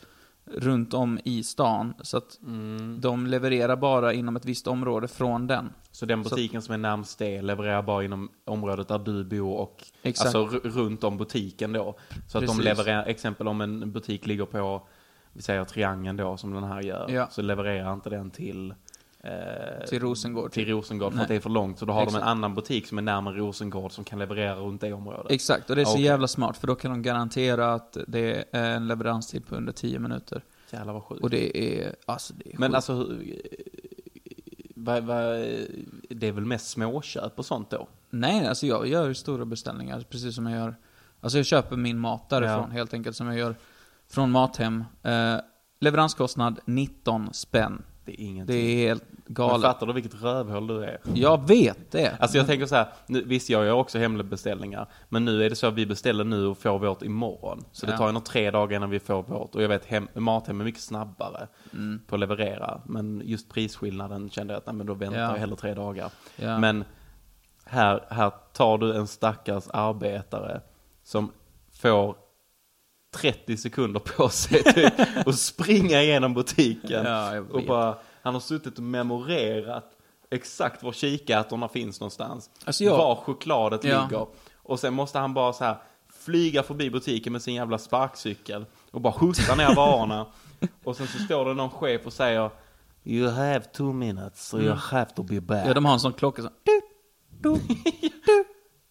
runt om i stan. Så att Mm. de levererar bara inom ett visst område från den. Så den butiken som är närmst det levererar bara inom området där du bor och Exakt. alltså runt om butiken då. Så att de Precis. levererar, exempel om en butik ligger på, vi säger triangeln då som den här gör, Ja. så levererar inte den till Till Rosengård. Till Rosengård för Nej. att det är för långt. Så då har de Exakt. en annan butik som är närmare Rosengård som kan leverera runt det området. Exakt, och det är så Okej. jävla smart, för då kan de garantera att det är en leveranstid på under 10 minuter. Jävlar vad sjukt. Och det är, alltså det är Men sjukt. alltså, vad, vad, det är väl mest småköp och sånt då? Nej, alltså jag gör stora beställningar, precis som jag gör. Alltså jag köper min mat därifrån, Ja. helt enkelt, som jag gör från Mathem. Eh, leveranskostnad 19 spänn. Det är ingenting. Det är helt Men galet. fattar du vilket rövhål du är? Jag vet det. Alltså jag tänker så här, nu, visst jag gör också hembeställningar, men nu är det så att vi beställer nu och får vårt imorgon. Så det Ja. tar ju nog tre dagar innan vi får vårt. Och jag vet, hem, Mathem är mycket snabbare Mm. på att leverera. Men just prisskillnaden kände jag att, nej men då väntar Ja. jag hellre tre dagar. Ja. Men här, här tar du en stackars arbetare som får 30 sekunder på sig typ, och springa igenom butiken. Ja, och bara, han har suttit och memorerat exakt var kikärtorna finns någonstans. Alltså jag- Var chokladet Ja. ligger. Och sen måste han bara så här flyga förbi butiken med sin jävla sparkcykel och bara skjutsa ner varorna. Och sen så står det någon chef och säger You have two minutes, so you have to be back. Ja, de har en sån klocka som...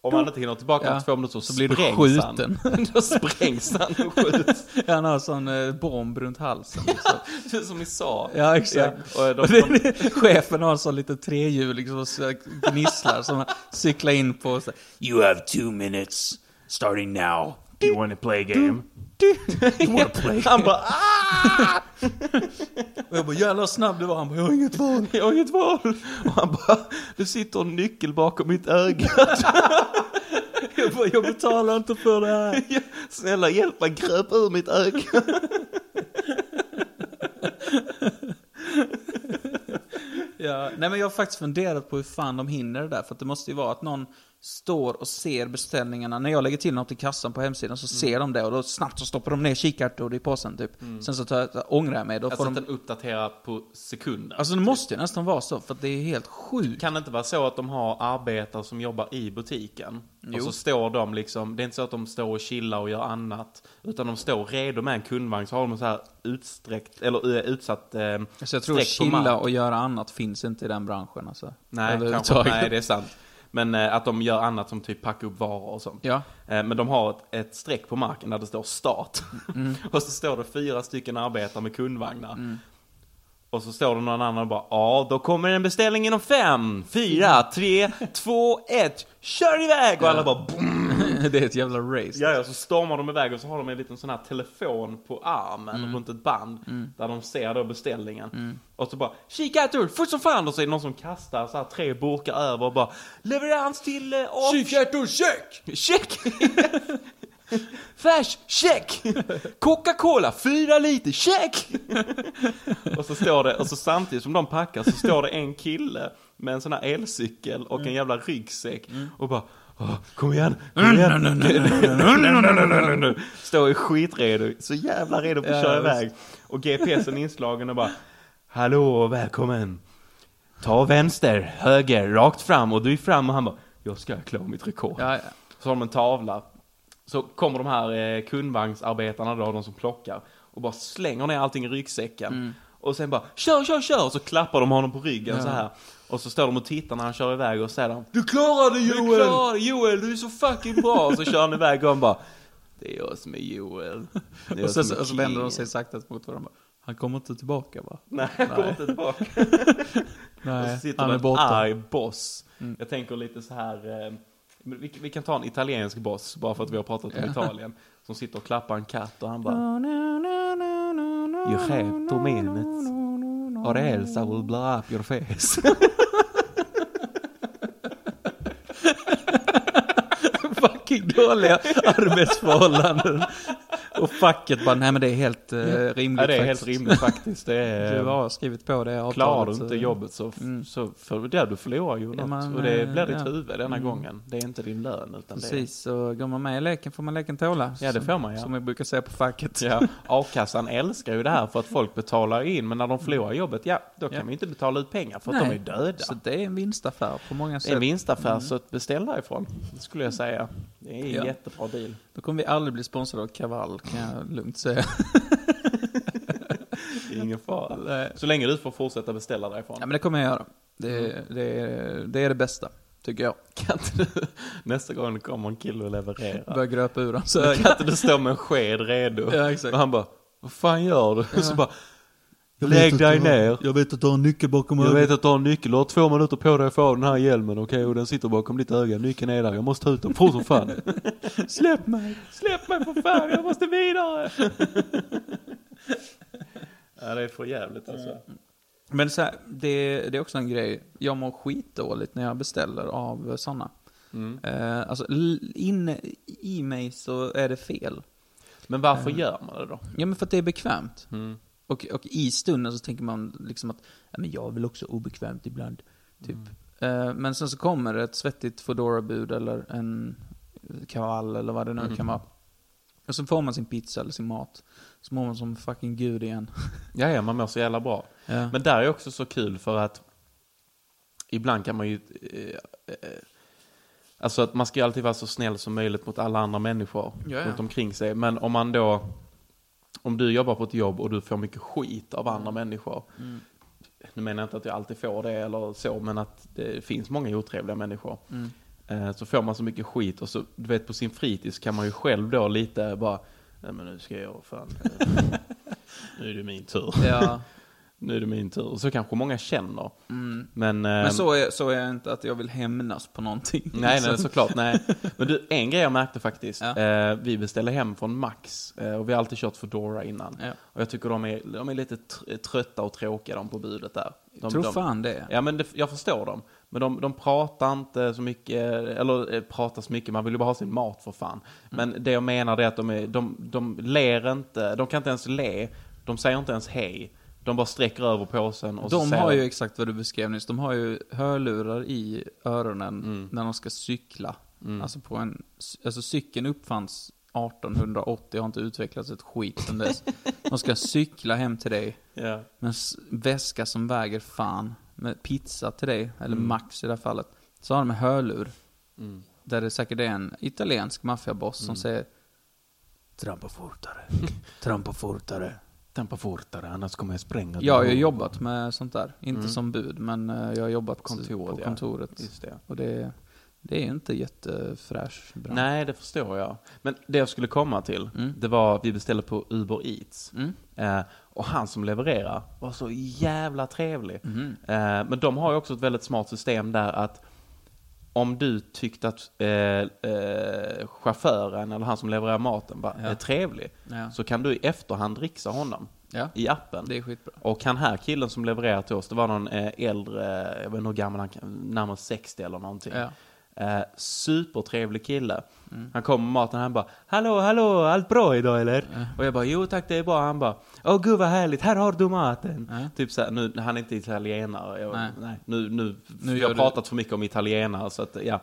Om han inte hinner tillbaka Ja. om två minuter så, blir du skjuten. han. Då sprängs han och skjuts. Han har sån eh, bomb runt halsen. Liksom. Som vi sa. Ja, exakt. Ja, och de, det- Chefen har en sån liten trehjul liksom, så gnisslar som han cyklar in på. Så, You have two minutes, starting now. Do you want to play a game? han bara ah! och jag bara, jävlar snabb du var. Han bara, jag har inget val. Jag har inget val. Och han bara, det sitter en nyckel bakom mitt öga. Jag bara, jag betalar inte för det här. Snälla hjälp mig, gröp ur mitt öga. Ja, nej men jag har faktiskt funderat på hur fan de hinner det där. För att det måste ju vara att någon står och ser beställningarna. När jag lägger till något i kassan på hemsidan så ser de det och då snabbt så stoppar de ner kikärtor i påsen typ. Sen så tar jag, ångrar jag mig. Då Alltså får att de... den uppdaterar på sekunden. Alltså det måste ju nästan vara så, för att det är helt sjukt. Kan det inte vara så att de har arbetare som jobbar i butiken? Och Jo. så står de liksom, det är inte så att de står och chillar och gör annat. Utan de står redo med en kundvagn, så har de så här utsträckt, eller eh, utsatt eh, Så jag tror chilla och göra annat finns inte i den branschen alltså. Nej, kanske, nej, det är sant. Men eh, att de gör annat som typ packa upp varor och sånt. Ja. Eh, men de har ett, ett streck på marken där det står start. Mm. och så står det fyra stycken arbetare med kundvagnar. Och Och så står det någon annan och bara, ja, då kommer en beställning inom fem, fyra, tre, två, ett, kör iväg! Och alla bara, boom! det är ett jävla race. Ja, ja, så stormar de iväg och så har de en liten sån här telefon på armen runt ett band. Där de ser då beställningen. Och så bara, kika här fort som fan! Och så är det någon som kastar så här tre burkar över och bara, leverans till... Eh, Kikärtor, check! Check! Färs, check! Coca-Cola, fyra liter, check! och så står det, och så samtidigt som de packar så står det en kille med en sån här elcykel och en jävla ryggsäck och bara kom igen, kom igen. Står skitredo, så jävla redo för att köra iväg. Och GPSen inslagen och bara Hallå, välkommen. Ta vänster, höger, rakt fram och du är fram och han bara Jag ska klara mitt rekord. Så har de en tavla. Så kommer de här eh, kundvagnsarbetarna då, de som plockar, och bara slänger ner allting i ryggsäcken. Och sen bara, kör, kör, kör! Och så klappar de honom på ryggen så här. Och så står de och tittar när han kör iväg och säger Du klarade Joel! Du klarade Joel, du är så fucking bra! Och så kör han iväg och han bara, Det är jag som är Joel. Är jag Och så, som är och så vänder de kingen." sig sakta mot varandra. Han kommer inte tillbaka va? Nej, han kommer inte tillbaka. Och Nej, så sitter han är borta. arg boss. Jag tänker lite så här. Eh, vi, vi kan ta en italiensk boss, bara för att vi har pratat om Italien. Som sitter och klappar en katt och han bara... You have two minutes. Or else I will blow up your face. Fucking dåliga arbetsförhållanden. Och facket bara, nej men det är helt uh, rimligt ja, det är helt faktiskt. rimligt faktiskt. Det är, Du har skrivit på det avtalet. klarar du inte så- jobbet så, så för det du förlorar ju något. man, och det eh, blir ditt ja. huvud denna gången. Det är inte din lön utan Precis, så går man med i leken får man leken tåla. Ja, det får man, ja. Som vi brukar säga på facket. det är... Ja, a-kassan älskar ju det här för att folk betalar in. Men när de förlorar jobbet, ja, då kan Ja. vi inte betala ut pengar för att Nej, de är döda. Så det är en vinstaffär på många Det är sätt. en vinstaffär, så att beställ därifrån. Det skulle jag säga. Det är en Ja. jättebra deal. Då kommer vi aldrig bli sponsrade av Kaval, kan jag lugnt säga. Ingen fara. Så länge du får fortsätta beställa därifrån. Ja men det kommer jag göra. Det, Mm. det, det är det bästa, tycker jag. Kan inte du, nästa gång det kommer en kille och levererar. Börja gröpa ur hans Så öga. kan inte du stå med en sked redo? Ja, exakt. Och han bara, vad fan gör du? Så bara, lägg dig ner. Jag vet att du har en nyckel bakom Jag vet att du har en nyckel, du har två minuter på dig att få av den här hjälmen, okej? Och den sitter bakom ditt öga, nyckeln är där, jag måste ta ut den fort som fan. Släpp mig, släpp mig för fan, jag måste vidare. ja, det är för jävligt alltså. Men så här, det, det är också en grej. Jag mår skitdåligt när jag beställer av sådana. Mm. Eh, alltså, inne i mig så är det fel. Men varför gör man det då? Ja, men för att det är bekvämt. Mm. Och, och i stunden så tänker man liksom att, ja men jag är väl också obekvämt ibland. Typ. Eh, men sen så kommer ett svettigt Foodora-bud eller en kavall eller vad det nu kan vara. Och så får man sin pizza eller sin mat. Så mår man som fucking gud igen. Ja, ja, man mår så jävla bra. Ja. Men där är också så kul för att ibland kan man ju... Eh, eh, alltså att man ska ju alltid vara så snäll som möjligt mot alla andra människor Ja, ja. runt omkring sig. Men om man då... Om du jobbar på ett jobb och du får mycket skit av andra människor. Mm. Nu menar jag inte att jag alltid får det eller så, men att det finns många otrevliga människor. Mm. Eh, så får man så mycket skit och så, du vet på sin fritids kan man ju själv då lite bara, nej men nu ska jag fan, eh, nu är det min tur. Ja. Nu är det min tur. Så kanske många känner. Mm. Men, Men ehm, så är, så är jag inte att jag vill hämnas på någonting. Nej, nej, såklart. Nej. Men du, en grej jag märkte faktiskt. Ja. Eh, vi beställde hem från Max. Eh, och vi har alltid kört Foodora innan. Ja. Och jag tycker de är, de är lite tr- trötta och tråkiga de på budet där. De, Tror de, fan det. Ja, men det, jag förstår dem. Men de, de pratar inte så mycket, eller eh, pratar så mycket, man vill ju bara ha sin mat för fan. Mm. Men det jag menar är att de, är, de, de ler inte, de kan inte ens le, de säger inte ens hej. De bara sträcker över påsen och så De säger har ju exakt vad du beskrev nyss. De har ju hörlurar i öronen Mm. när de ska cykla. Alltså på en... Alltså cykeln uppfanns 1880 har inte utvecklats ett skit sedan dess. De ska cykla hem till dig Ja. med en väska som väger fan. Med pizza till dig, eller Mm. Max i det här fallet. Så har de en hörlur. Mm. Där det säkert är en italiensk maffiaboss som säger Trampa fortare, trampa fortare. Tampa fortare, annars kommer jag spränga dig. Jag har ju jobbat med sånt där. Inte Mm. som bud, men eh, jag har jobbat på ja. På kontoret. Just det. Och det, Det är inte jättefräsch bransch. Nej, det förstår jag. Men det jag skulle komma till, Mm. det var vi beställde på Uber Eats. Mm. Eh, och han som levererar var så jävla trevlig. Mhm. Eh, men de har ju också ett väldigt smart system där att om du tyckte att eh, eh, chauffören eller han som levererar maten var, Ja. är trevlig, Ja. så kan du i efterhand dricksa honom ja, i appen. det är skitbra. Och han här killen som levererar till oss, det var någon eh, äldre, jag vet inte hur gammal han kan, närmare 60 eller någonting. Ja. Eh, supertrevlig kille. Han kom med maten och han bara Hallå, hallå, allt bra idag eller? Och jag bara Jo tack det är bra. Han bara Åh gud vad härligt, här har du maten. Ja. Typ såhär, nu, han är inte italienare. Jag, nej. Nej. nu, nu, Nu gör har du- pratat för mycket om italienare så att ja.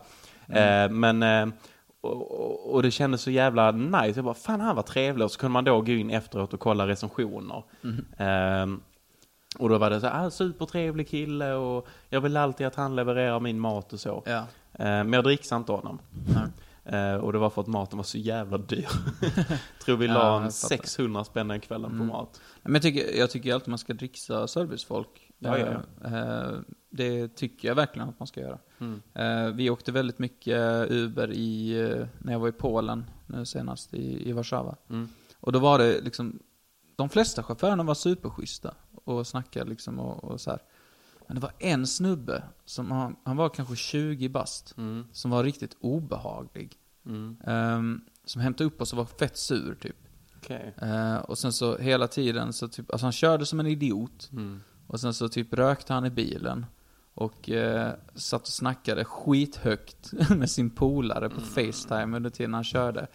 Eh, men eh, och, och- det kändes så jävla nice. Jag bara, fan han var trevlig. Och så kunde man då gå in efteråt och kolla recensioner. Eh, och då var det så här, ah, supertrevlig kille och jag vill alltid att han levererar min mat och så. Ja. Eh, Men jag dricksade inte honom. Nej. Eh, Och det var för att maten var så jävla dyr. Tror vi la en fattar. 600 spänn den kvällen på Mm. mat. Men jag tycker, jag tycker alltid man ska dricksa servicefolk. Ja, ja, Eh, Det tycker jag verkligen att man ska göra. Mm. Eh, Vi åkte väldigt mycket Uber i, eh, när jag var i Polen nu senast, i, i Warszawa. Mm. Och då var det liksom, de flesta chaufförerna var superschyssta och snackade liksom och, och så här. Men det var en snubbe, som han, han var kanske 20 bast, Mm. som var riktigt obehaglig. Mm. Ehm, som hämtade upp oss och var fett sur typ. Okej. Eh, och sen så hela tiden så typ, alltså han körde som en idiot. Mm. Och sen så typ rökte han i bilen. Och eh, satt och snackade skithögt med sin polare på Facetime under tiden han körde.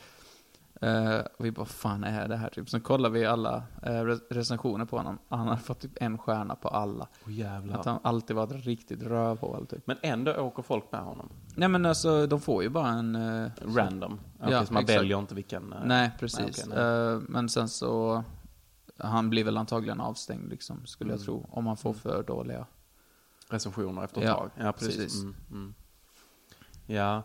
Eh, och vi bara, fan är det här? Typ. Sen kollade vi alla re- recensioner på honom. Han hade fått typ en stjärna på alla. Jävlar. Att han alltid var ett riktigt rövhål typ. Men ändå åker folk med honom. Nej men alltså, de får ju bara en... eh, Random. Okej, Ja, så man exakt. väljer inte vilken... Nej, precis. nej. Eh, men sen så... Han blir väl antagligen avstängd liksom, skulle jag Mm. tro. Om man får för dåliga. recensioner efter ett Ja, tag. Ja, precis. precis. Mm, mm. Ja.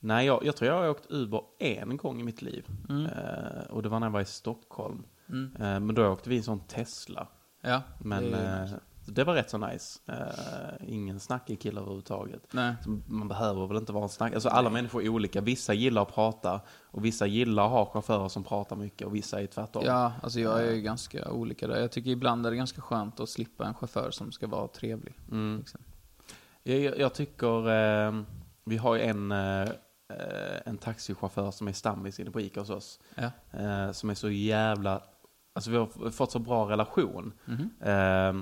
Nej, jag, jag tror jag har åkt Uber en gång i mitt liv. Mm. Eh, och det var när jag var i Stockholm. Mm. Eh, men då åkte vi i en sån Tesla. Ja, Men det eh, det var rätt så nice. Eh, ingen snackig kille överhuvudtaget. Nej. Så Man behöver väl inte vara en snack. Alltså alla människor är olika. Vissa gillar att prata och vissa gillar att ha chaufförer som pratar mycket och vissa är tvärtom. Ja, alltså jag är ju ganska olika där. Jag tycker ibland är det ganska skönt att slippa en chaufför som ska vara trevlig. Mm. Liksom. Jag, jag, tycker, eh, vi har ju en, eh, eh, en taxichaufför som är stammis inne på Ica hos oss. Ja. Eh, som är så jävla, alltså vi har fått så bra relation. Eh,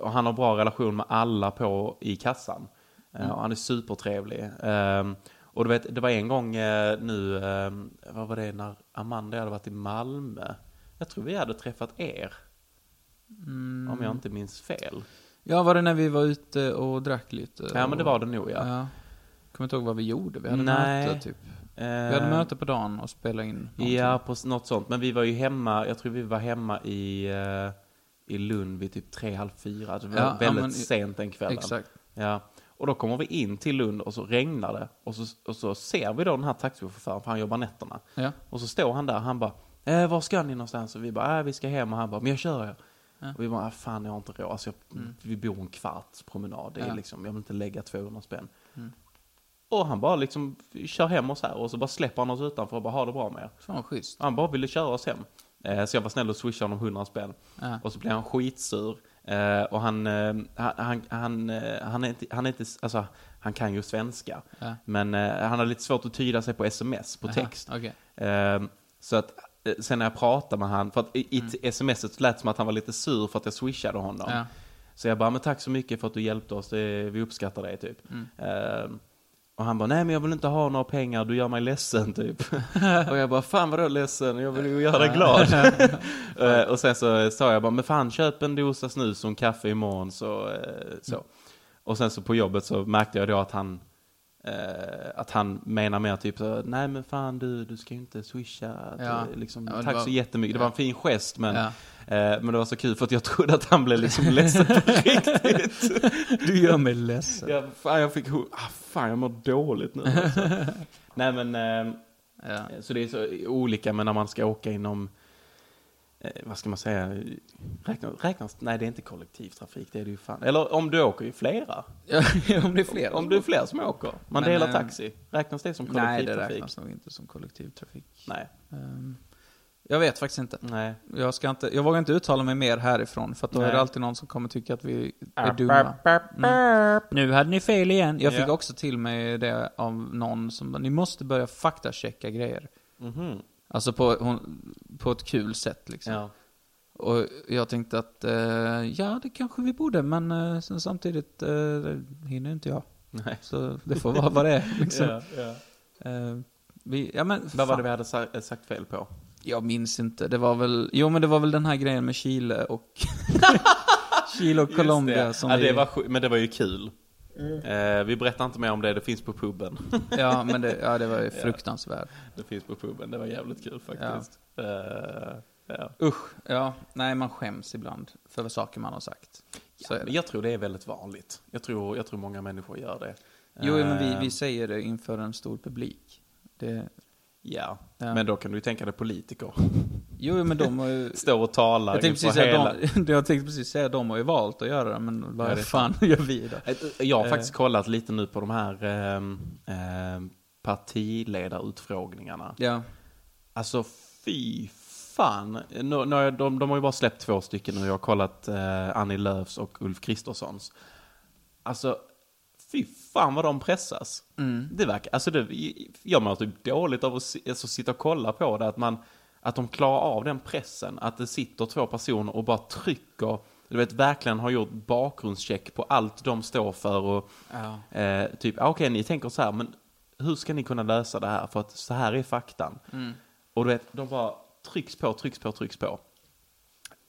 och han har bra relation med alla på i kassan. Eh, Mm. och han är supertrevlig. Eh, och du vet, det var en gång eh, nu, eh, vad var det, när Amanda hade varit i Malmö. Jag tror vi hade träffat er, Mm. om jag inte minns fel. Ja, var det när vi var ute och drack lite? Ja, men det och- var det nog, ja. ja. Kommer inte ihåg vad vi gjorde. Vi hade Nej. möte typ. Vi hade möte på dagen och spelade in någonting. Ja, på något sånt. Men vi var ju hemma, jag tror vi var hemma i, eh, i Lund vid typ tre, halv fyra. Alltså, Det var Ja, väldigt men- sent den kvällen. Exakt. Ja. Och då kommer vi in till Lund och så regnar det. Och så, och så ser vi då den här taxichauffören, för han jobbar nätterna. Ja. Och så står han där, han bara, eh, var ska ni någonstans? Och vi bara, äh, vi ska hem. Och han bara, men jag kör jag. Ja. Och vi bara, ah, fan jag har inte råd. Alltså, jag, Mm. Vi bor en kvarts promenad. Det är liksom, jag vill inte lägga 200 spänn. Mm. Och han bara liksom kör hem oss här och så bara släpper han oss utanför och bara ha det bra med er. Fan schysst. Han bara ville köra oss hem. Eh, Så jag var snäll och swishade honom 100 spänn. Ja. Och så blev han skitsur. Eh, Och han, eh, han, han, han, han är inte, han är inte, alltså han kan ju svenska. Ja. Men han har lite svårt att tyda sig på sms, på Aha, text. Okej. Eh, Så att sen när jag pratade med han, för att i, i smset lät som att han var lite sur för att jag swishade honom. Ja. Så jag bara, men tack så mycket för att du hjälpte oss, vi uppskattar det typ. Mm. Och han bara, nej men jag vill inte ha några pengar, du gör mig ledsen typ. och jag bara, fan vadå ledsen, jag vill ju göra dig glad. Eh, och sen så sa jag bara, men fan köp en dosa snus och en kaffe imorgon så. eh, så. Och sen så på jobbet så märkte jag då att han, eh, att han menar mer typ så, nej men fan du, du ska ju inte swisha. Ja. liksom, Ja, tack var- så jättemycket, det var en fin gest men, Ja. Men det var så kul för att jag trodde att han blev liksom ledsen på riktigt. Du gör mig ledsen. Ja, fan jag fick, ah, fan jag mår dåligt nu. Alltså. Nej men, eh, Ja. så det är så olika men när man ska åka inom eh, vad ska man säga, räknas, räknas, nej det är inte kollektivtrafik, det är det ju fan. Eller om du åker ju flera. Om det är fler. Om du är fler som åker, man Men, delar eh, taxi, räknas det som Nej, det kollektivtrafik? räknas nog inte som kollektivtrafik. Nej. Ehm, jag vet faktiskt inte. Nej. Jag, ska inte. jag vågar inte uttala mig mer härifrån, för att då Nej. är det alltid någon som kommer tycka att vi är dumma. Mm. Nu hade ni fel igen. Jag fick Ja. också till mig det av någon som ni måste börja faktachecka grejer. Mhm. Alltså på, hon, på ett kul sätt liksom. Ja. Och jag tänkte att, eh, ja det kanske vi borde, men eh, samtidigt eh, hinner inte jag. Nej. Så det får vara vad det är liksom. Ja, ja. Eh, vi, ja men, Vad var det vi hade sa- sagt fel på? Jag minns inte. Det var väl, jo men det var väl den här grejen med Chile och Chile och Colombia Just som det. Ja, vi, det var, sju- men det var ju kul. Eh, vi berättar inte mer om det, det finns på puben. Ja men det, ja, det var ju fruktansvärt. det finns på puben, det var jävligt kul faktiskt. Eh, ja. Usch, ja, nej man skäms ibland för saker man har sagt. Det. jag tror det är väldigt vanligt. Jag tror, jag tror många människor gör det. Jo men vi, Eh, vi säger det inför en stor publik. Det, Ja. Ja. men då kan du ju tänka dig politiker. jo men de har ju... Står och talar Jag tänkte, precis hela... de, jag tänkte precis säga de har ju valt att göra det, men Ja, vad det är fan gör vi då? Jag har Eh. faktiskt kollat lite nu på de här ehm, partiledarutfrågningarna. Ja, Alltså fy fan. Nu, nu, har jag- de, de har ju bara släppt två stycken nu. Jag har kollat eh, Annie Lööfs och Ulf Kristerssons. Alltså, fy fan vad de pressas. Mm. Det verkar, alltså det, jag mår typ dåligt av att alltså, sitta och kolla på det. Att, man, att de klarar av den pressen. Att det sitter två personer och bara trycker. Du vet, verkligen har gjort bakgrundscheck på allt de står för. Och, ja. Eh, typ, ah, okej ni tänker så här, men hur ska ni kunna lösa det här? För att så här är faktan. Mm. Och du vet, de bara trycks på, trycks på, trycks på.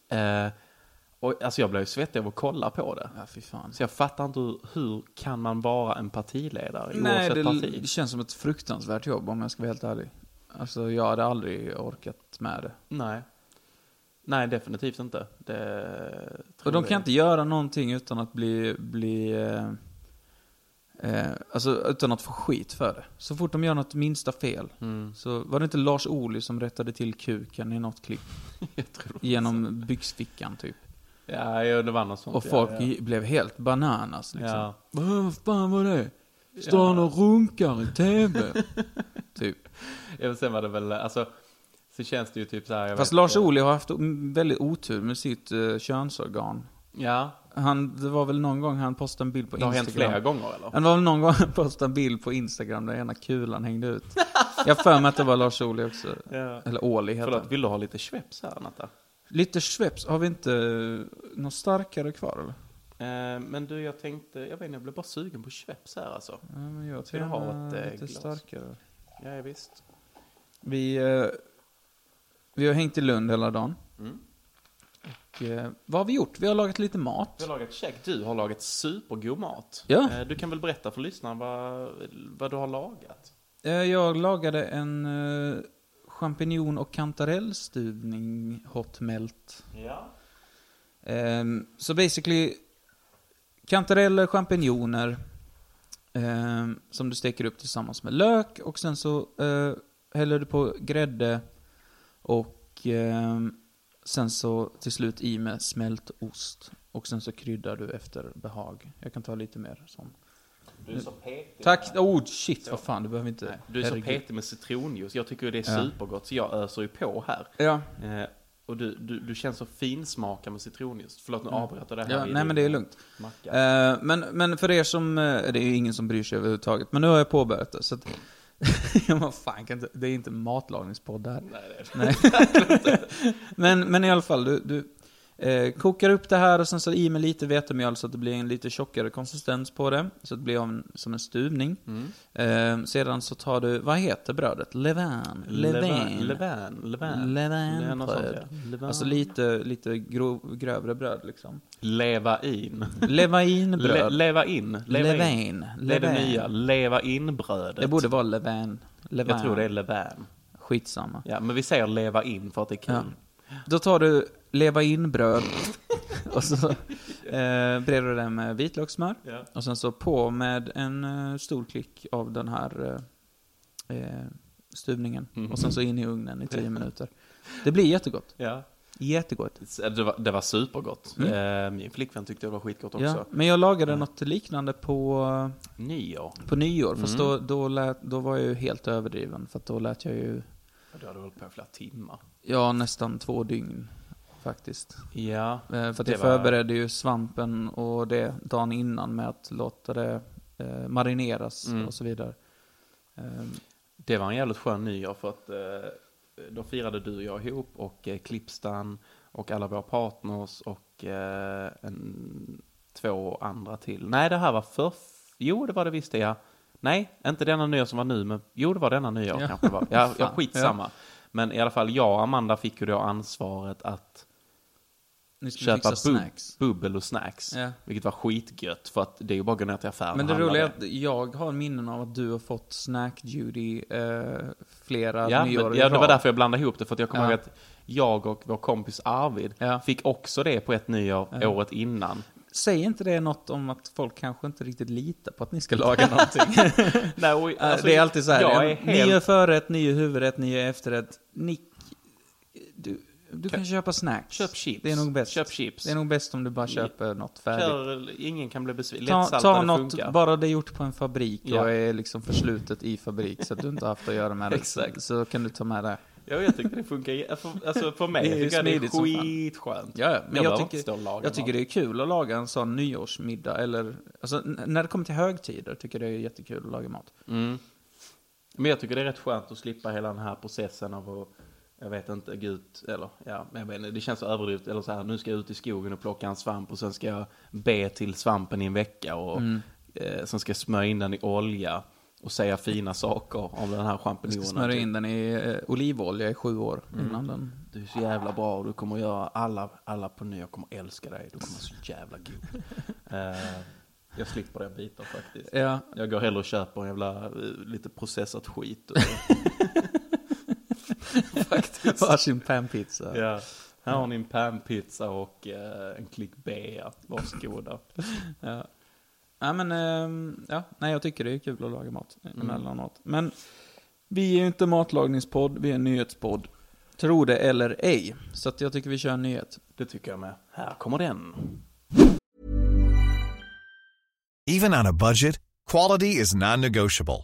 Eh, och alltså jag blev svettig av att kolla på det. ja fy fan. Så jag fattar inte hur, hur kan man vara en partiledare Nej, det, parti? det känns som ett fruktansvärt jobb om jag ska vara helt ärlig. Alltså jag hade aldrig orkat med det. Nej. Nej, definitivt inte. Det, Och de kan inte göra någonting utan att bli, bli eh, eh, alltså utan att få skit för det. Så fort de gör något minsta fel. Mm. Så var det inte Lars Ohly som rättade till kuken i något klipp? Jag. Genom byxfickan typ. Ja, ja, det var något sånt. Och ja, folk ja. i- blev helt bananas liksom. Ja. Vad fan var det? Står han och runkar i TV? typ. Ja, men sen var det väl, alltså, så känns det ju typ så här. Fast Lars Ohly har haft väldigt otur med sitt uh, könsorgan. Ja, Han, det var väl någon gång han postade en bild på det har Instagram. hänt flera gånger eller? Det var väl någon gång han postade en bild på Instagram där ena kulan hängde ut. Jag för mig att det var Lars Ohly också. Ja. Eller Ohly heter Förlåt, han. vill du ha lite Schweppes här Natta? Lite Schweppes, har vi inte eh, något starkare kvar eller? Eh, men du, jag tänkte, jag vet inte, jag blev bara sugen på Schweppes här alltså. Ja, men jag Ska du tror ha ha ett, eh, lite glas? starkare. Ja, ja, visst. Vi, eh, vi har hängt i Lund hela dagen. Mm. Och, eh, vad har vi gjort? Vi har lagat lite mat. Vi har lagat käk. Du har lagat supergod mat. Ja. Eh, du kan väl berätta för lyssnarna vad, vad du har lagat? Eh, Jag lagade en eh, champinjon och kantarellstuvning hot melt. Ja. Ehm, Så basically, kantareller, champinjoner ehm, som du steker upp tillsammans med lök och sen så eh, häller du på grädde och ehm, sen så till slut i med smältost. Och sen så kryddar du efter behag. Jag kan ta lite mer sån. Du är så petig. Tack! Oh shit, vad fan, du behöver inte... Nej, du är så herregud. petig med citronjuice. Jag tycker det är Ja. supergott, så jag öser ju på här. Ja, Eh, och du, du, du känns så finsmakad med citronjuice. Förlåt, nu avbröt jag det här. ja nej men det är lugnt. Macka. Eh, men, men för er som, eh, det är ju ingen som bryr sig överhuvudtaget, men nu har jag påbörjat det. Så att, ja, vad fan, kan inte, det är inte matlagningspodd här. Nej, det är det. Nej. men, men i alla fall, du, du eh, kokar upp det här och sen så i med lite vetemjöl så att det blir en lite tjockare konsistens på det. Så att det blir en, som en stuvning. Mm. Eh, sedan så tar du, vad heter brödet? Levain? Levain. Levain. Levain. Levainbröd. Levain. Alltså lite, lite grov, grövre bröd liksom. Leva in. Le, leva in. Leva in. Levain. Det är det nya. Leva in-brödet. Det borde vara Levain. Levain. Jag tror det är levain. Skitsamma. Ja, men vi säger leva in för att det är kul. Ja. Då tar du leva in bröd och så eh, breder du det med vitlökssmör. Ja. Och sen så på med en eh, stor klick av den här eh, eh, stuvningen. Mhm. Och sen så in i ugnen i tio minuter. Det blir jättegott. Ja. Jättegott. Det var, det var supergott. Eh, Min flickvän tyckte det var skitgott också. Ja, men jag lagade något liknande på, Nyår. på nyår, fast Mm. då, då, lät, då var jag ju helt överdriven, för då lät jag ju, Ja, Du hade hållit på i flera timmar. ja, nästan två dygn faktiskt. Ja. Eh, För att Det jag var- förberedde ju svampen och det dagen innan med att låta det eh, marineras Mm. och så vidare. Ehm, Det var en jävligt skön nyår för att eh, då firade du och jag ihop och eh, Klippstan och alla våra partners och eh, en, två andra till. Nej, det här var för... Jo, det var det visst det ja. Nej, inte denna nyår som var nu, men jo, det var denna nyår Ja. kanske var. Ja, ja skitsamma. Men i alla fall, jag och Amanda fick ju då ansvaret att köpa bub- bubbel och snacks. Ja. Vilket var skitgött, för att det är ju bara att gå ner till affären Men det roliga är att jag har minnen av att du har fått snack duty eh, flera Ja, nyår men, ja, det var därför jag blandade ihop det. För att jag kommer Ja. ihåg att jag och vår kompis Arvid Ja. fick också det på ett nyår Ja. året innan. Säger inte det något om att folk kanske inte riktigt litar på att ni ska laga någonting? Nej, och, Eh, alltså, det är alltid så här. Är helt... Nya förrätt, nya huvudrätt, nya efterrätt. Nick, du, du kan köpa snacks. Köp chips. Det är nog bäst. Köp chips. Det är nog bäst om du bara köper något färdigt. Kör, ingen kan bli besviken. Ta, ta något, funkar. bara det är gjort på en fabrik Ja. och är liksom förslutet i fabrik så att du inte har haft att göra med det. Exakt. Så kan du ta med det. Ja, jag tycker det funkar. För, alltså för mig Det är tycker jag det är skitskönt. Ja, ja, men jag jag, tycker, jag tycker det är kul att laga en sån nyårsmiddag eller, alltså när det kommer till högtider tycker jag det är jättekul att laga mat. Mm. Men jag tycker det är rätt skönt att slippa hela den här processen av att, jag vet inte, gå ut, eller ja, jag vet inte, det känns så överdrivet, eller så här, nu ska jag ut i skogen och plocka en svamp och sen ska jag be till svampen i en vecka och Mm. eh, sen ska jag smörja in den i olja och säga fina saker om den här Jag ska champinjonen. smörja typ. in den i eh, olivolja i sju år Mm. innan den. Du är så jävla bra och du kommer göra alla, alla på nyår kommer älska dig. Du kommer vara så jävla god. Eh, jag slipper den biten faktiskt. Ja, Jag går hellre och köper en jävla eh, lite processat skit. Och, faktiskt. varsin panpizza. Ja. Här har ni en panpizza och eh, en klick bea. Varsågoda. Ja. Ja, men, ehm, ja, nej, jag tycker det är kul att laga mat emellanåt. Men vi är ju inte matlagningspodd, vi är en nyhetspodd. Tro det eller ej. Så att jag tycker vi kör en nyhet. Det tycker jag med. Här kommer den. Even on a budget, quality is non-negotiable.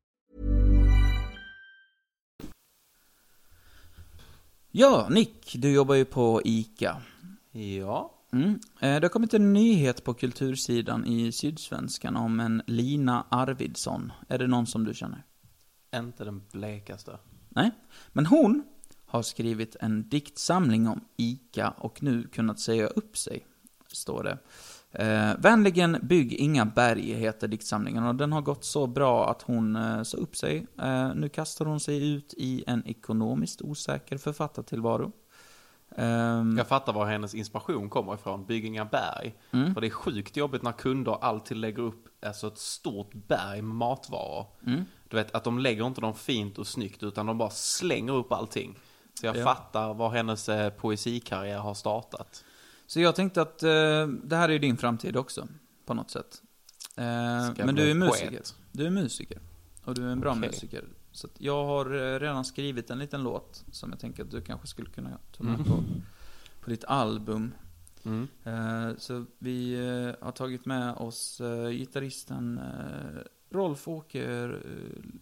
Ja, Nick, du jobbar ju på ICA. Ja. Mm. Eh, Det har kommit en nyhet på kultursidan i Sydsvenskan om en Lina Arvidsson. Är det någon som du känner? Inte den blekaste. Nej, men hon har skrivit en diktsamling om ICA och nu kunnat säga upp sig, står det. Eh, Vänligen bygg inga berg heter diktsamlingen och den har gått så bra att hon eh, sa upp sig. Eh, nu kastar hon sig ut i en ekonomiskt osäker författartillvaro. Ehm, Jag fattar var hennes inspiration kommer ifrån. Bygg inga berg. Mm. För det är sjukt jobbigt när kunder alltid lägger upp alltså ett stort berg med matvaror. Mm. Du vet att de lägger inte dem fint och snyggt utan de bara slänger upp allting. Så jag Ja. fattar var hennes eh, poesikarriär har startat. Så jag tänkte att eh, det här är ju din framtid också, på något sätt. Eh, men du är poet? musiker. Du är musiker. Och du är en bra Okej. musiker. Så jag har eh, redan skrivit en liten låt som jag tänker att du kanske skulle kunna ta med Mm. på, på ditt album. Mm. Eh, så vi eh, har tagit med oss gitarristen Rolf Åker,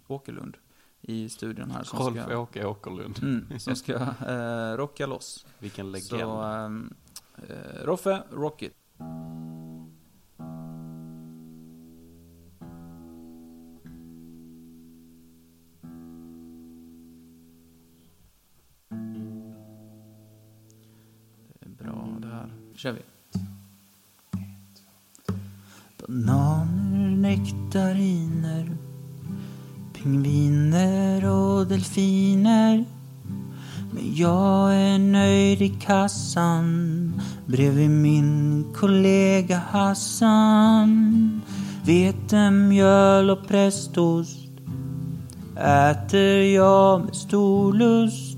Åkerlund i studion här. Som Rolf ska, Åke Åkerlund. mm, som ska eh, rocka loss. Vilken legend. Så, ehm, eh, Eh, Roffe, Rocket. Bra där. kör vi. Bananer, nektariner, pingviner och delfiner men jag är nöjd i kassan bredvid min kollega Hassan. Vetemjöl och prästost äter jag med stor lust.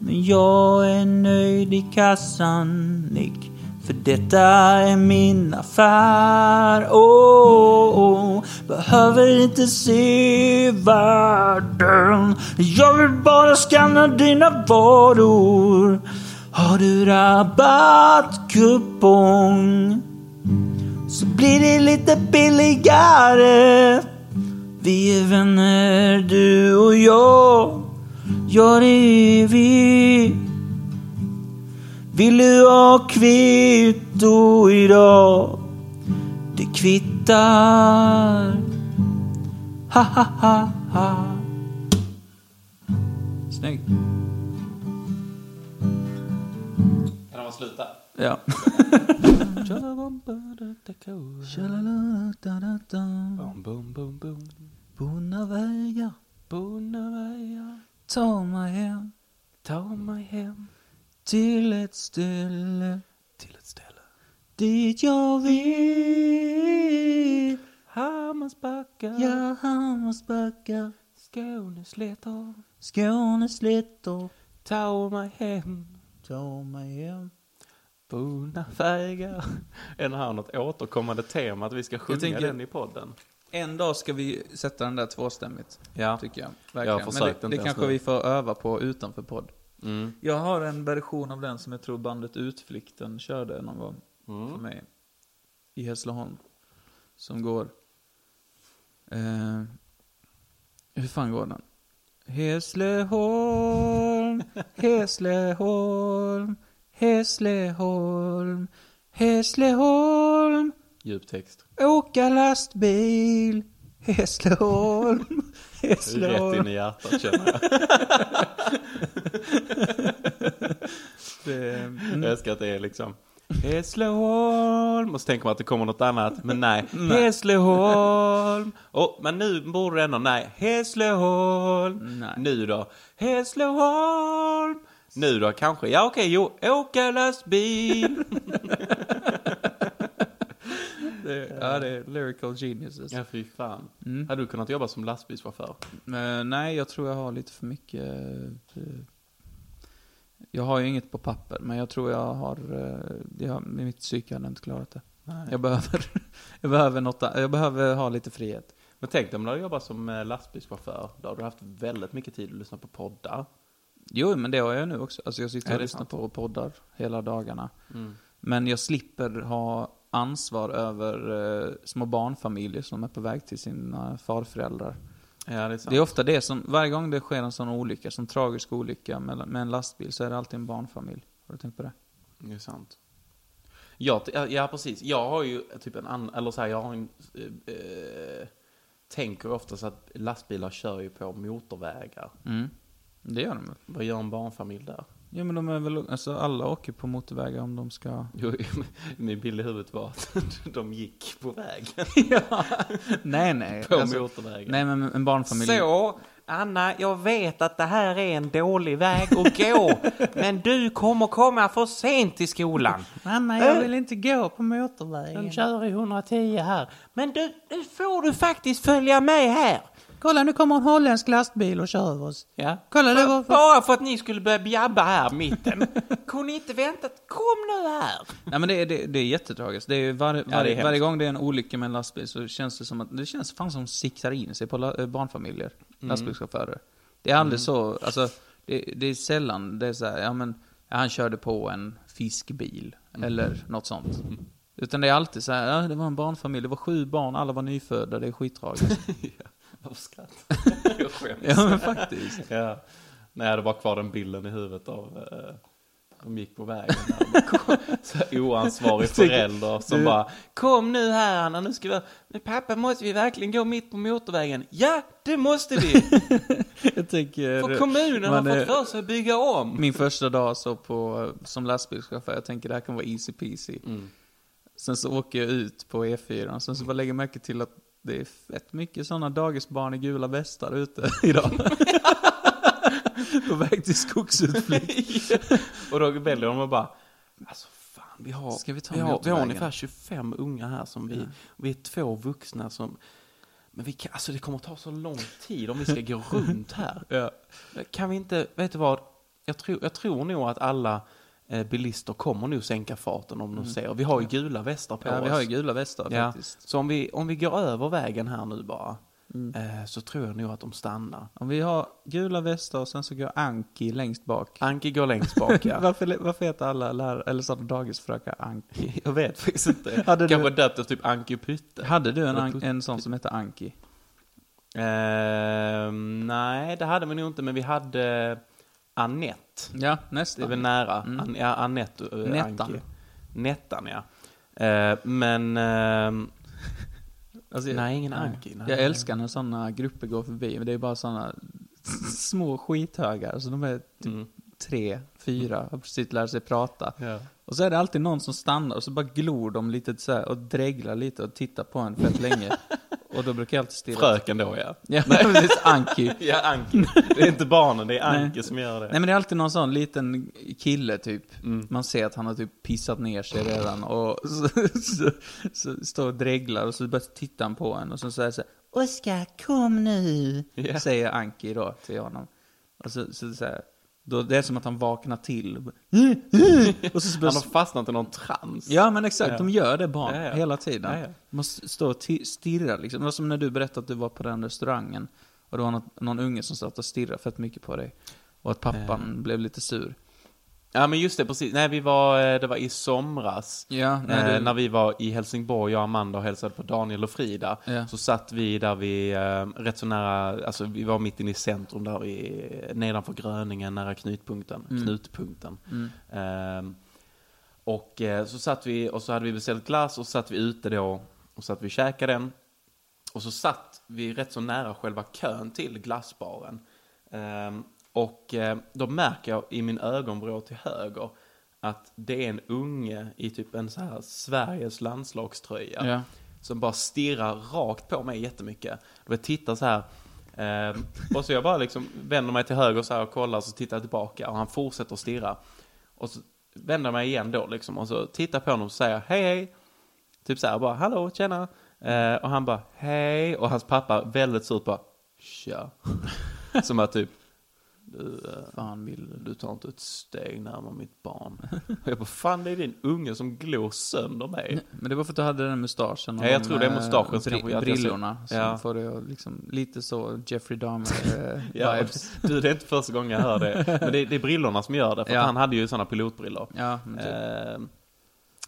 Men jag är nöjd i kassan, Nick. För detta är min affär. Oh, oh. Behöver inte se världen. Jag vill bara scanna dina varor. Har du rabattkupong så blir det lite billigare. Vi är vänner du och jag. Ja, det är vi. Vill du ha kvitto idag? Det kvittar. Ha, ha, ha, ha. Snyggt. Kan det vara slut där? Ja. Boom, boom. Bonna vägar, ta mig hem ta mig hem till ett ställe till ett ställe. dit jag vill. Hammarsbacka, Ja, Hammarsbacka, Skåneslätter. Skåneslätter, Ta mig hem, ta mig hem. bonna vägar. Är det här något återkommande tema att vi ska sjunga tänker- den i podden? En dag ska vi sätta den där tvåstämmigt, Ja. tycker jag. Jag har Verkligen. försökt Men inte det, det ens kanske nu. vi får öva på utanför podd. Mm. Jag har en version av den som jag tror bandet Utflykten körde någon gång Mm. för mig. I Hässleholm. Som går... Eh, hur fan går den? Hässleholm, Hässleholm, Hässleholm, Hässleholm, Djup text. åka lastbil, Hässleholm, Rätt Hässleholm. in i hjärtat känner jag. Det, mm. Jag älskar att det är liksom Hässleholm och så tänker man att det kommer något annat, men nej. Hässleholm! Oh, men nu borde det ändå, nej. Hässleholm! Nej. Nu då? Hässleholm! Nu då kanske? Ja okej, jo. Åka lastbil! det, ja, det är lyrical geniuses. ja fy fan. Mm. Hade du kunnat jobba som lastbilschaufför? Eh, nej, jag tror jag har lite för mycket... eh, jag har ju inget på papper, men jag tror jag har... Uh, jag, med mitt psyke hade inte klarat det. Nej. Jag behöver, jag behöver något, jag behöver ha lite frihet. Men tänk dig om du hade jobbat som eh, lastbilschaufför. Då hade du haft väldigt mycket tid att lyssna på poddar. Jo, men det har jag nu också. Alltså jag sitter och lyssnar på poddar hela dagarna. Mm. Men jag slipper ha ansvar över eh, små barnfamiljer som är på väg till sina farföräldrar. Ja, det är sant. Det är ofta det som, varje gång det sker en sån olycka, som tragisk olycka med, med en lastbil, så är det alltid en barnfamilj. Har du tänkt på det? Det är sant. Ja, ja, precis. Jag har ju typ en annan, eller så här, jag har en, eh, eh, tänker oftast att lastbilar kör ju på motorvägar. Mm. Det gör de? Vad gör en barnfamilj där? Ja men de är väl, alltså alla åker på motorvägar om de ska... Jo, min bild i huvudet var att de gick på väg. ja. Nej nej. På Alltså, motorvägen. nej men en barnfamilj... Så, Anna, jag vet att det här är en dålig väg att gå, men du kommer komma för sent till skolan. Mamma jag vill inte gå på motorvägen. De kör i 110 här. Men du, nu får du faktiskt följa med här. Kolla nu kommer en holländsk lastbil och kör över oss. Ja. Kolla det var... Bara för att ni skulle börja bjabba här mitten. Kunde ni inte vänta? Kom nu här. Nej men det är, det, det är jättetragiskt. Det är var, var, det är hemskt. varje gång det är en olycka med en lastbil så känns det som att, det känns fan som siktar in sig på la, eh, barnfamiljer. Mm. Lastbilschaufförer. Det är aldrig så, alltså, det, det är sällan det är så här, ja men, ja, han körde på en fiskbil. Mm. Eller något sånt. Utan det är alltid så här, ja det var en barnfamilj, det var sju barn, alla var nyfödda, det är skittragiskt. Varför skrattar Jag skäms. ja men faktiskt. Ja. Nej, jag hade bara kvar den bilden i huvudet av, eh, De gick på vägen. Så oansvarig förälder som bara Kom nu här Anna, nu ska vi... Men pappa, måste vi verkligen gå mitt på motorvägen? Ja, det måste vi! Jag tänker... För kommunen har man fått för sig att bygga om. Min första dag så på, som lastbilschaufför, jag tänker det här kan vara easy peasy. Mm. Sen så åker jag ut på E4, sen så bara lägger jag märke till att det är fett mycket sådana dagisbarn i gula västar ute idag. på väg till skogsutflykt. Och då väljer de att bara, alltså fan, vi har, Ska vi ta vi har, vi har ungefär 25 unga här som vi, vi är två vuxna som, men vi kan, alltså det kommer att ta så lång tid om vi ska gå runt här. Ja. Kan vi inte, vet du vad, jag tror, jag tror nog att alla eh, bilister kommer nog sänka farten om de ser, vi har ju gula västar på Mm. ja, oss. vi har ju gula västar Ja, faktiskt. så om vi, om vi går över vägen här nu bara, Mm. eh, så tror jag nog att de stannar. Om vi har gula västar och sen så går Anki längst bak. Anki går längst bak, ja. varför, varför heter alla lärare, eller sådana dagisfrökar Anki? Jag vet faktiskt inte. Hade du- Kanske döpt efter typ Anki Pytte. Hade du en, an, en sån som hette Anki? Ehm, nej, det hade vi nog inte, men vi hade Annette. Ja, Det nästan. är väl nära. Mm. An, ja, Annette uh, Nettan. Anki. Nettan, ja. Eh, men... ehm, Alltså, nej, ingen Anki. Nej. Jag älskar när sådana grupper går förbi, men det är bara sådana små skithögar. Så de är typ Mm. tre, fyra, har precis lärt sig prata. Ja. Och så är det alltid någon som stannar och så bara glor de lite så och dreglar lite och tittar på en fett länge. Och då brukar jag alltid stirra. Fröken då, ja. Ja, precis. Anki. Ja, Anki. Det är inte barnen, det är Anki som gör det. Nej men det är alltid någon sån liten kille typ. Mm. Man ser att han har typ pissat ner sig redan och så, så, så, står och dreglar och så tittar han på en och så säger så här, Oskar kom nu, Ja. säger Anki då till honom. Och så, så, så här, då, det är som att han vaknar till. Och, så, Han har fastnat i någon trans. Ja men exakt, Ja. de gör det barn Ja, ja. hela tiden. Ja. Man står och ti- stirrar liksom. Det var som när du berättade att du var på den restaurangen. Och det var något, någon unge som satt och stirrade fett mycket på dig. Och att pappan blev lite sur. Ja, men just det, precis. Nej, vi var, eh, det var i somras. Ja, När, när du... när vi var i Helsingborg, jag och Amanda och hälsade på Daniel och Frida, Ja. så satt vi där vi, eh, rätt så nära, alltså vi var mitt inne i centrum där vi, nedanför Gröningen, nära knutpunkten, knutpunkten. Mm. Ehm, och eh, så satt vi, och så hade vi beställt glass och så satt vi ute då, och satt vi och käkade den. Och så satt vi rätt så nära själva kön till glassbaren. Ehm, och eh, då märker jag i min ögonvrå till höger att det är en unge i typ en så här Sveriges landslagströja. Ja. Som bara stirrar rakt på mig jättemycket. Och jag tittar så här. ehm, och så jag bara liksom vänder mig till höger så här och kollar, så tittar jag tillbaka och han fortsätter att stirra. Och så vänder jag mig igen då liksom och så tittar jag på honom och säger hej hej. Typ så här bara hallå, tjena. Eh, och han bara hej och hans pappa väldigt surt bara tja. Som att typ du, eh, Fan vill du tar inte ett steg närmare mitt barn. Och jag bara fan det är din unge som glor sönder mig. Men det var för att du hade den mustaschen Ja, jag tror det är eh, mustaschen bri- ser- brillorna som Ja. får att liksom, lite så Jeffrey Dahmer eh, Ja, du, det är inte första gången jag hör det. Men det, det är brillorna som gör det. För Ja. han hade ju sådana pilotbrillor. Ja, typ. Eh,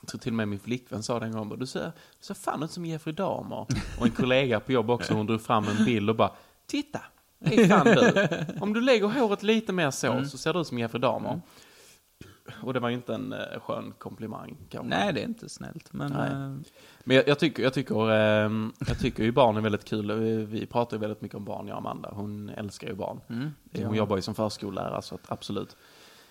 jag tror till och med min flickvän sa det en gång, bara, du ser, du ser fan ut som Jeffrey Dahmer. Och en kollega på jobb också, hon drog fram en bild och bara, titta, fan du. Om du lägger håret lite mer så, Mm. så ser du ut som Jeffrey Dahmer. Och det var ju inte en eh, skön komplimang kanske. Nej, det är inte snällt. Men eh, Men jag, jag tycker, jag tycker, ehm, jag tycker ju barn är väldigt kul. Vi, vi pratar ju väldigt mycket om barn, jag och Amanda. Hon älskar ju barn. mm, Hon ja. jobbar ju som förskollärare, så att absolut.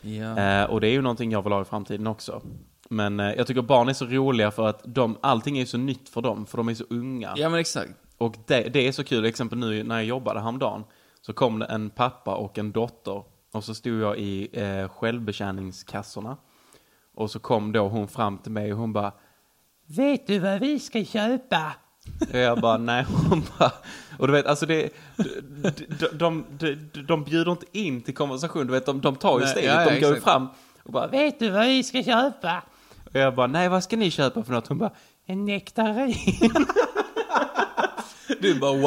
Ja. Eh, och det är ju någonting jag vill ha i framtiden också. Men eh, jag tycker barn är så roliga för att de, allting är så nytt för dem, för de är så unga. ja, men exakt. Och det, det är så kul, exempel nu när jag jobbade häromdagen, så kom det en pappa och en dotter, och så stod jag i eh, självbetjäningskassorna. Och så kom då hon fram till mig och hon bara, vet du vad vi ska köpa? Och jag bara, nej, hon bara, och du vet, alltså det, de, de, de, de, de bjuder inte in till konversation, du vet, de, de tar ju Nej, steget, ja, ja, de går ju fram och bara, vet du vad vi ska köpa? Och jag bara, nej, vad ska ni köpa för något? Hon bara, en nektarin. Du bara wow,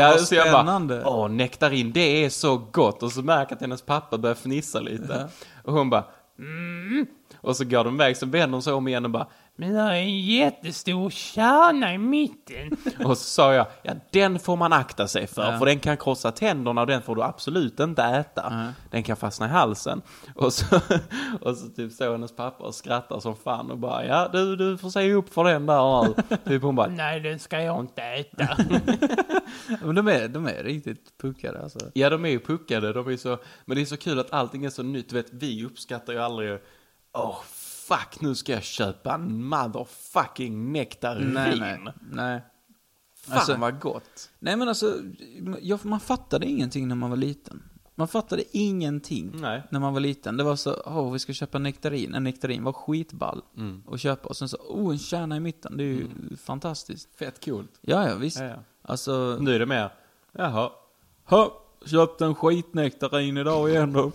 Ja, vad spännande. bara, åh, nektarin, det är så gott. Och så märker jag att hennes pappa börjar fnissa lite. Och hon bara, mm. Och Och så går de iväg, så vänder de sig om igen och bara Men det är en jättestor kärna i mitten. och så sa jag, ja den får man akta sig för, för den kan krossa tänderna och den får du absolut inte äta. Den kan fastna i halsen. Och så, och så typ såg hennes pappa och skrattade som fan och bara, ja du, du får säga upp för den där typ hon bara, nej den ska jag inte äta. Men de är, de är riktigt puckade alltså. Ja, de är ju puckade, de är så, men det är så kul att allting är så nytt. Du vet, vi uppskattar ju aldrig, åh fuck, nu ska jag köpa en motherfucking nektarin. Nej, nej. nej. Fan Alltså- vad gott. Nej men alltså, jag, man fattade ingenting när man var liten. Man fattade ingenting Nej. när man var liten. Det var så, åh vi ska köpa nektarin. En nektarin var skitball Mm. att köpa. Och sen så, oh en kärna i mitten. Det är ju fantastiskt. Fett coolt. Ja, ja visst. Ja, ja. Alltså, Nu är det mer, jaha, ha, köpte en skitnektarin idag igen då.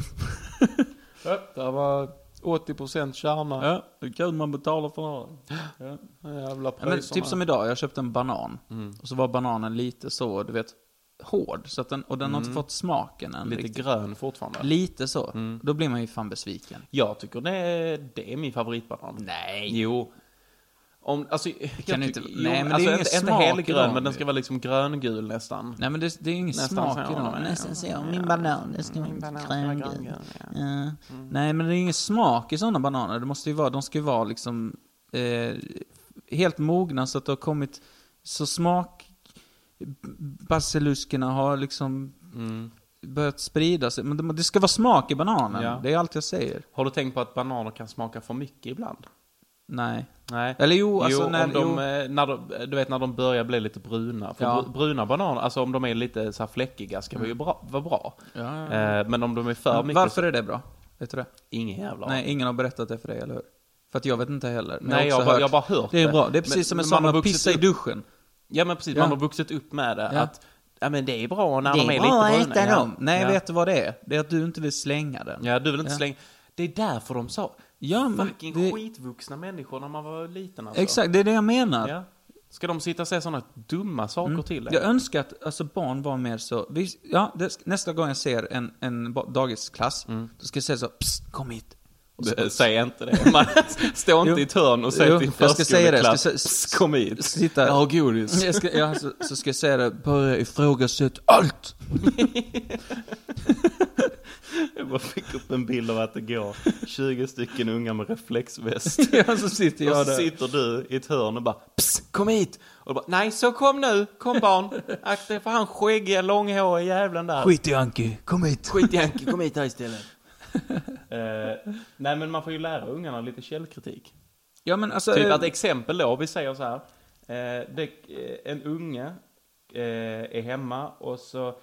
där var 80% kärna. Ja, det är kul man betalar för det. Ja. Jävla Ja, men priserna. typ som idag, jag köpte en banan. Mm. Och så var bananen lite så, du vet, hård. Så att den, och den har inte fått smaken än Mm. Lite riktigt. grön fortfarande. Lite så. Mm. Då blir man ju fan besviken. Jag tycker det är, det är min favoritbanan. Nej. Jo. Om, alltså, kan inte- nej, men det är alltså, ingen inte, smak helgrön, dem men den ska vara liksom gröngul nästan. Nej men det, det är ingen Nästan smak i dem. Nästan så, Ja, min banan, det ska vara gröngul. gröngul, ja. Ja. Nej men det är ingen smak i sådana bananer. Det måste ju vara, de ska ju vara liksom eh, helt mogna så att det har kommit så smak... Basiluskerna har liksom Mm. börjat sprida sig. Men det, det ska vara smak i bananen. Ja. Det är allt jag säger. Har du tänkt på att bananer kan smaka för mycket ibland? Nej. Nej. Eller jo, alltså jo, när... om de, jo. eh, när de, du vet när de börjar bli lite bruna. För Ja. br- bruna bananer, alltså om de är lite så här fläckiga ska ju bra, vara bra. Ja, ja, ja. Eh, men om de är för mycket Varför så, är det bra? Vet du det? ingen jävla Nej, ingen har berättat det för dig, eller hur? För att jag vet inte heller. Men Nej, jag har bara, hört- jag bara hört Det är bra. Det är precis Men- som en sån man har pissa i upp- duschen. Ja men precis, man har vuxit upp med det. Att, ja men det är bra när Det de är är lite bra att bruna. äta dem. Nej, vet du vad det är? Det är att du inte vill slänga den. Ja, du vill inte slänga. Det är därför de sa, Ja, men fucking det- skitvuxna människor när man var liten alltså. Exakt, det är det jag menar. Ja. Ska de sitta och säga sådana dumma saker till Jag en? önskar att alltså, barn var mer så... Vi, ja, det, nästa gång jag ser en, en dagisklass, Mm. då ska jag säga så, Psst, kom hit. Och Säg inte det. Man står inte i ett hörn och säger till förskoleklass, säga- "Psst, kom hit. Sitta- Jag har godis. jag ska, ja, så, så ska jag säga det, börja ifrågasätta allt! Jag bara fick upp en bild av att det går 20 stycken unga med reflexväst. ja, så sitter Och jag så där. sitter du i ett hörn och bara Psst, kom hit! Och bara, nej så kom nu, kom barn. Akta er för han skäggiga långhåriga jävlen där. Skit i Anki, kom hit! Skit i Anki, kom hit här istället. Eh, nej men man får ju lära ungarna lite källkritik. Ja, men alltså... Typ att exempel då, vi säger så här. Eh, det, eh, en unge eh, är hemma och så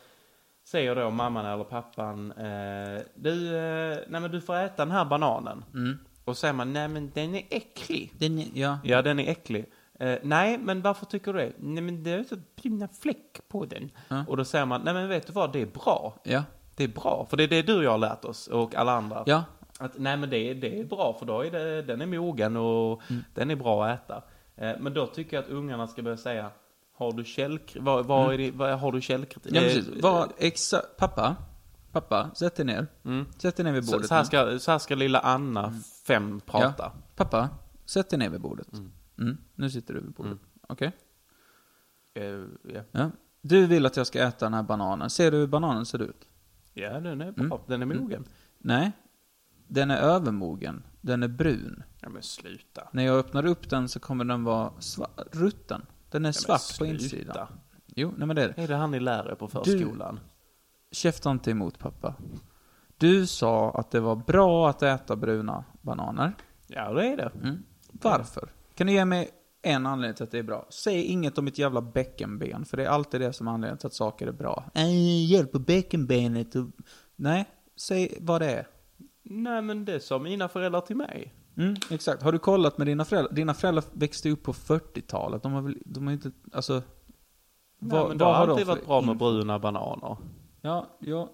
säger då mamman eller pappan eh, du, eh, nej men du får äta den här bananen. Mm. Och säger man, nej men den är äcklig. Den, ja. Ja, den är äcklig. Eh, nej, men varför tycker du det? Nej, men det är så bruna fläck på den. Ja. Och då säger man, nej men vet du vad, det är bra. Ja. Det är bra, för det är det du och jag har lärt oss, och alla andra. Ja. Att, nej men det, är- det är bra, för då är det, den är mogen och Mm. den är bra att äta. Eh, men då tycker jag att ungarna ska börja säga, har du källkritik? Är det, vad, har du källkritik? Mm. Ja, precis. Eh, exa, pappa, pappa, sätt dig ner. Mm. Sätt dig ner vid så, bordet så, här nu. ska, så här ska lilla Anna, fem, prata. Ja. Pappa, sätt dig ner vid bordet. Mm. Nu sitter du vid bordet. Okej? Eh, ja. Ja. Du vill att jag ska äta den här bananen. Ser du hur bananen ser ut? Ja, den är bra. Mm. Den är mogen. Nej. Den är övermogen. Den är brun. Ja men sluta. När jag öppnar upp den så kommer den vara rutten. Den är Ja, svart på insidan. Jo, nej men det är det. Är det han ni lär er på förskolan? Käfta inte emot pappa. Du sa att det var bra att äta bruna bananer. Ja, det är det. Mm. Varför? Kan du ge mig en anledning till att det är bra? Säg inget om mitt jävla bäckenben, för det är alltid det som är anledningen till att saker är bra. Äh, hjälp på bäckenbenet och... Nej, säg vad det är. Nej, men det sa mina föräldrar till mig. Mm, exakt. Har du kollat med dina föräldrar? Dina föräldrar växte upp på 40-talet. De har väl, de har inte, alltså... Nej, vad- men det har de alltid varit bra med bruna bananer. Ja, ja.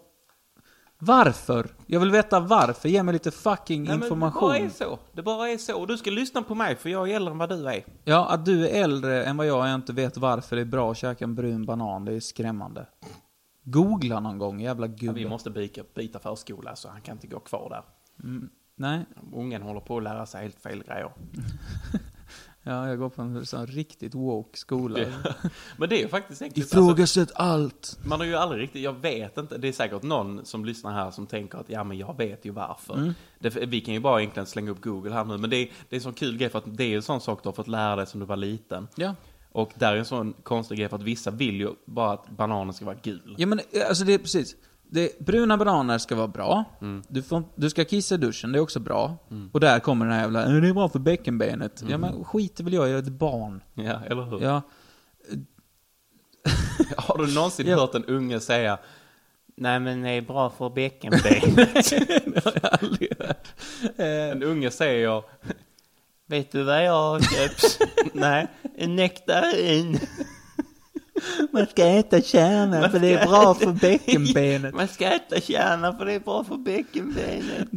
Varför? Jag vill veta varför. Ge mig lite fucking Nej, men information. det bara är så. Det bara är så. Du ska lyssna på mig, för jag är äldre än vad du är. Ja, att du är äldre än vad jag är och inte vet varför det är bra att käka en brun banan, det är skrämmande. Googla någon gång, jävla Ja, gubbe. vi måste byta, byta förskola, så han kan inte gå kvar där. Nej, Ungen håller på att lära sig helt fel grejer. ja, jag går på en sån riktigt woke skola. Men det är ju faktiskt enkelt. Alltså, Ifrågasätt allt. man har ju aldrig riktigt, jag vet inte, det är säkert någon som lyssnar här som tänker att ja men jag vet ju varför. Mm. Det, vi kan ju bara egentligen slänga upp Google här nu, men det är, det är en sån kul grej för att det är en sån sak du har fått lära dig som du var liten. Ja. Och där är en sån konstig grej för att vissa vill ju bara att bananen ska vara gul. Ja men eh, alltså det är precis. Det, bruna bananer ska vara bra. Mm. Du, får, du ska kissa i duschen, det är också bra. Och där kommer den här jävla, "Eh, det är bra för bäckenbenet. Ja Mm. men skiter väl jag jag är ett barn. Ja, eller hur? Ja, Har du någonsin Ja. hört en unge säga Nej men det är bra för bäckenbenet. det har jag aldrig hört. en unge säger Vet du vad jag har köpt? Nej, en nektarin. Man ska äta kärnan för det är bra för bäckenbenet. Man ska äta kärna för det är bra för bäckenbenet.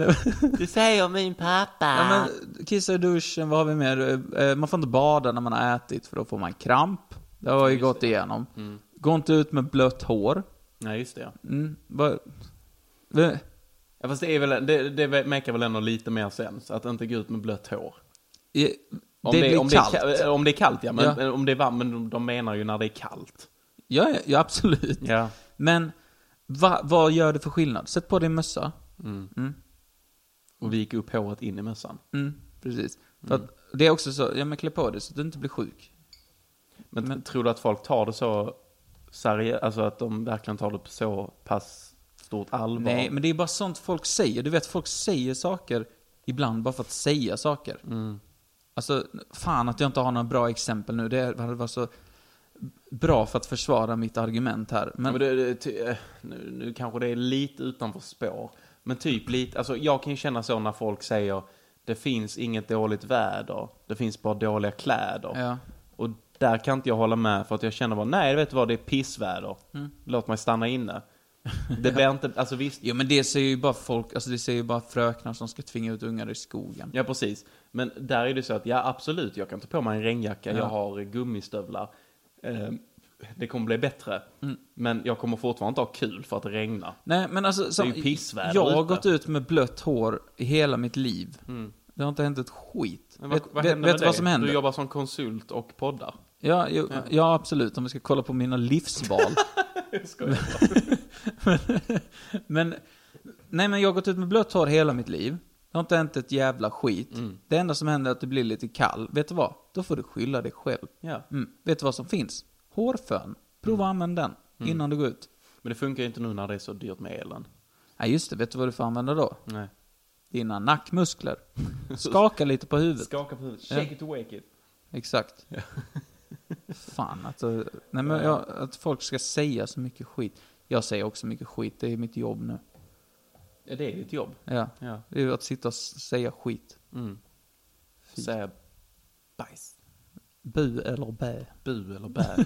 Det säger min pappa. Ja, men kissa i duschen, vad har vi mer? Eh, Man får inte bada när man har ätit för då får man kramp. Det har jag ju gått igenom. Gå inte ut med blött hår. Nej, just det. Mm, vad- det- Ja, fast det, är väl, det, det märker väl ändå lite mer sens, att inte gå ut med blött hår. Om det det, blir om kallt. Det är, om det är kallt, ja. Men Ja. om det är varmt, men de, menar ju när det är kallt. Ja, ja, ja, absolut. Ja. Men va, vad gör det för skillnad? Sätt på din mössa. Mm. Mm. Och vika upp håret in i mössan. Mm, precis. För det är också så, ja men klä på dig så att du inte blir sjuk. Men, Men- tror du att folk tar det så seriöst, alltså att de verkligen tar det på så pass stort allvar? Nej, men det är bara sånt folk säger. Du vet, folk säger saker ibland bara för att säga saker. Mm. Alltså, fan att jag inte har några bra exempel nu. Det hade varit så bra för att försvara mitt argument här. Men, Men det, det, ty, eh, nu, nu kanske det är lite utanför spår. Men typ lite, alltså jag kan ju känna så när folk säger det finns inget dåligt väder, det finns bara dåliga kläder. ja. Och där kan inte jag hålla med för att jag känner bara, nej vet du vad, det är pissväder. Mm. Låt mig stanna inne. Det blir inte, alltså visst, Jo men det säger ju bara folk, alltså det säger ju bara fröknar som ska tvinga ut ungar i skogen. ja precis. Men där är det så att, ja absolut, jag kan ta på mig en regnjacka, Ja. jag har gummistövlar. Eh, det kommer bli bättre. Mm. Men jag kommer fortfarande inte ha kul för att det regnar. Nej men alltså, som, är ju pissväder jag har ute. gått ut med blött hår i hela mitt liv. Mm. Det har inte hänt ett skit. Men vad, vet vad vet, händer vet med du vad det? som händer? Du jobbar som konsult och poddar. Ja, jo, ja. absolut, om vi ska kolla på mina livsval. men, nej men jag har gått ut med blött hår hela mitt liv. Det har inte hänt ett jävla skit. Mm. Det enda som händer är att det blir lite kall. Vet du vad? Då får du skylla dig själv. Ja. Mm. Vet du vad som finns? Hårfön. Prova att använda den Mm. innan du går ut. Men det funkar ju inte nu när det är så dyrt med elen. Nej just det, vet du vad du får använda då? Nej. Dina nackmuskler. Skaka lite på huvudet. Skaka på huvudet. Ja. Shake it to wake it. Exakt. Fan, alltså, nej men jag, att folk ska säga så mycket skit. Jag säger också mycket skit, det är mitt jobb nu. Ja, det är ditt jobb. Ja, Ja. det är ju att sitta och säga skit. Mm. Fy. Säga bajs. Bu eller bä. Bu eller bä.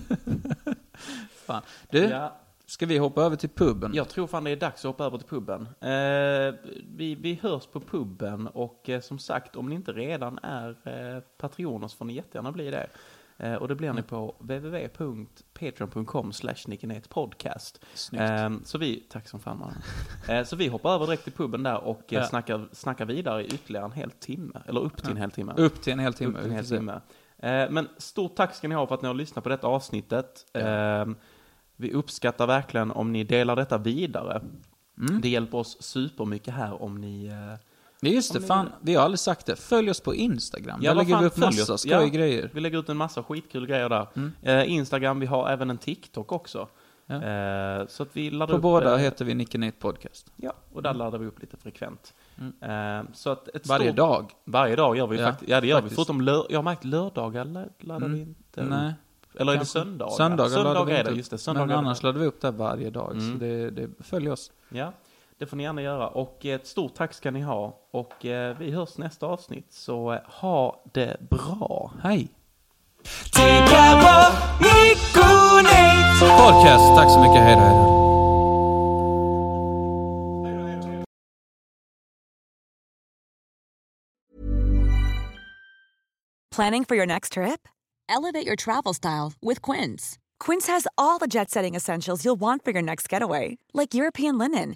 Fan. Du, ja. ska vi hoppa över till puben? Jag tror fan det är dags att hoppa över till puben. Eh, vi, vi hörs på puben och eh, som sagt om ni inte redan är eh, patroner så får ni jättegärna bli det. Eh, och det blir ni på www.patreon.com podcast. Snyggt. Eh, så vi, tack som fan man. eh, Så vi hoppar över direkt till puben där och eh, Ja. snackar, snackar vidare i ytterligare en hel timme. Eller upp till en hel timme. Upp till en hel timme. Upp till en hel timme. Men stort tack ska ni ha för att ni har lyssnat på detta avsnittet. Eh, Vi uppskattar verkligen om ni delar detta vidare. Mm. Det hjälper oss supermycket här om ni... eh, Ja, just det, fan. Vi har aldrig sagt det. Följ oss på Instagram. Ja, Där lägger fan, vi upp massa oss. skoj Ja. grejer. Vi lägger ut en massa skitkul grejer där. Mm. Eh, Instagram, vi har även en TikTok också. Ja. Eh, Så att vi laddar På upp... båda eh, heter vi Nicke Nate Podcast. Ja, och där laddar vi upp lite frekvent. Mm. Eh, Så att ett Varje stort, dag. Varje dag gör vi Ja, faktiskt. Ja, det gör faktiskt. vi. Förutom lör, jag har märkt lördagar laddar Mm. vi inte. Nej. Eller är det söndagar? Söndagar, laddar söndagar vi är det, just det. Söndagar Men är det. annars laddar vi upp det varje dag. Mm. Så det, det, följ oss. Ja, det får ni gärna göra. Och ett stort tack ska ni ha. Och eh, vi hörs nästa avsnitt. Så eh, ha det bra. Hej! Podcast, tack så mycket. Hej då, hej då. Planning for your next trip? Elevate your travel style with Quince. Quince has all the jet setting essentials you'll want for your next getaway, like European linen,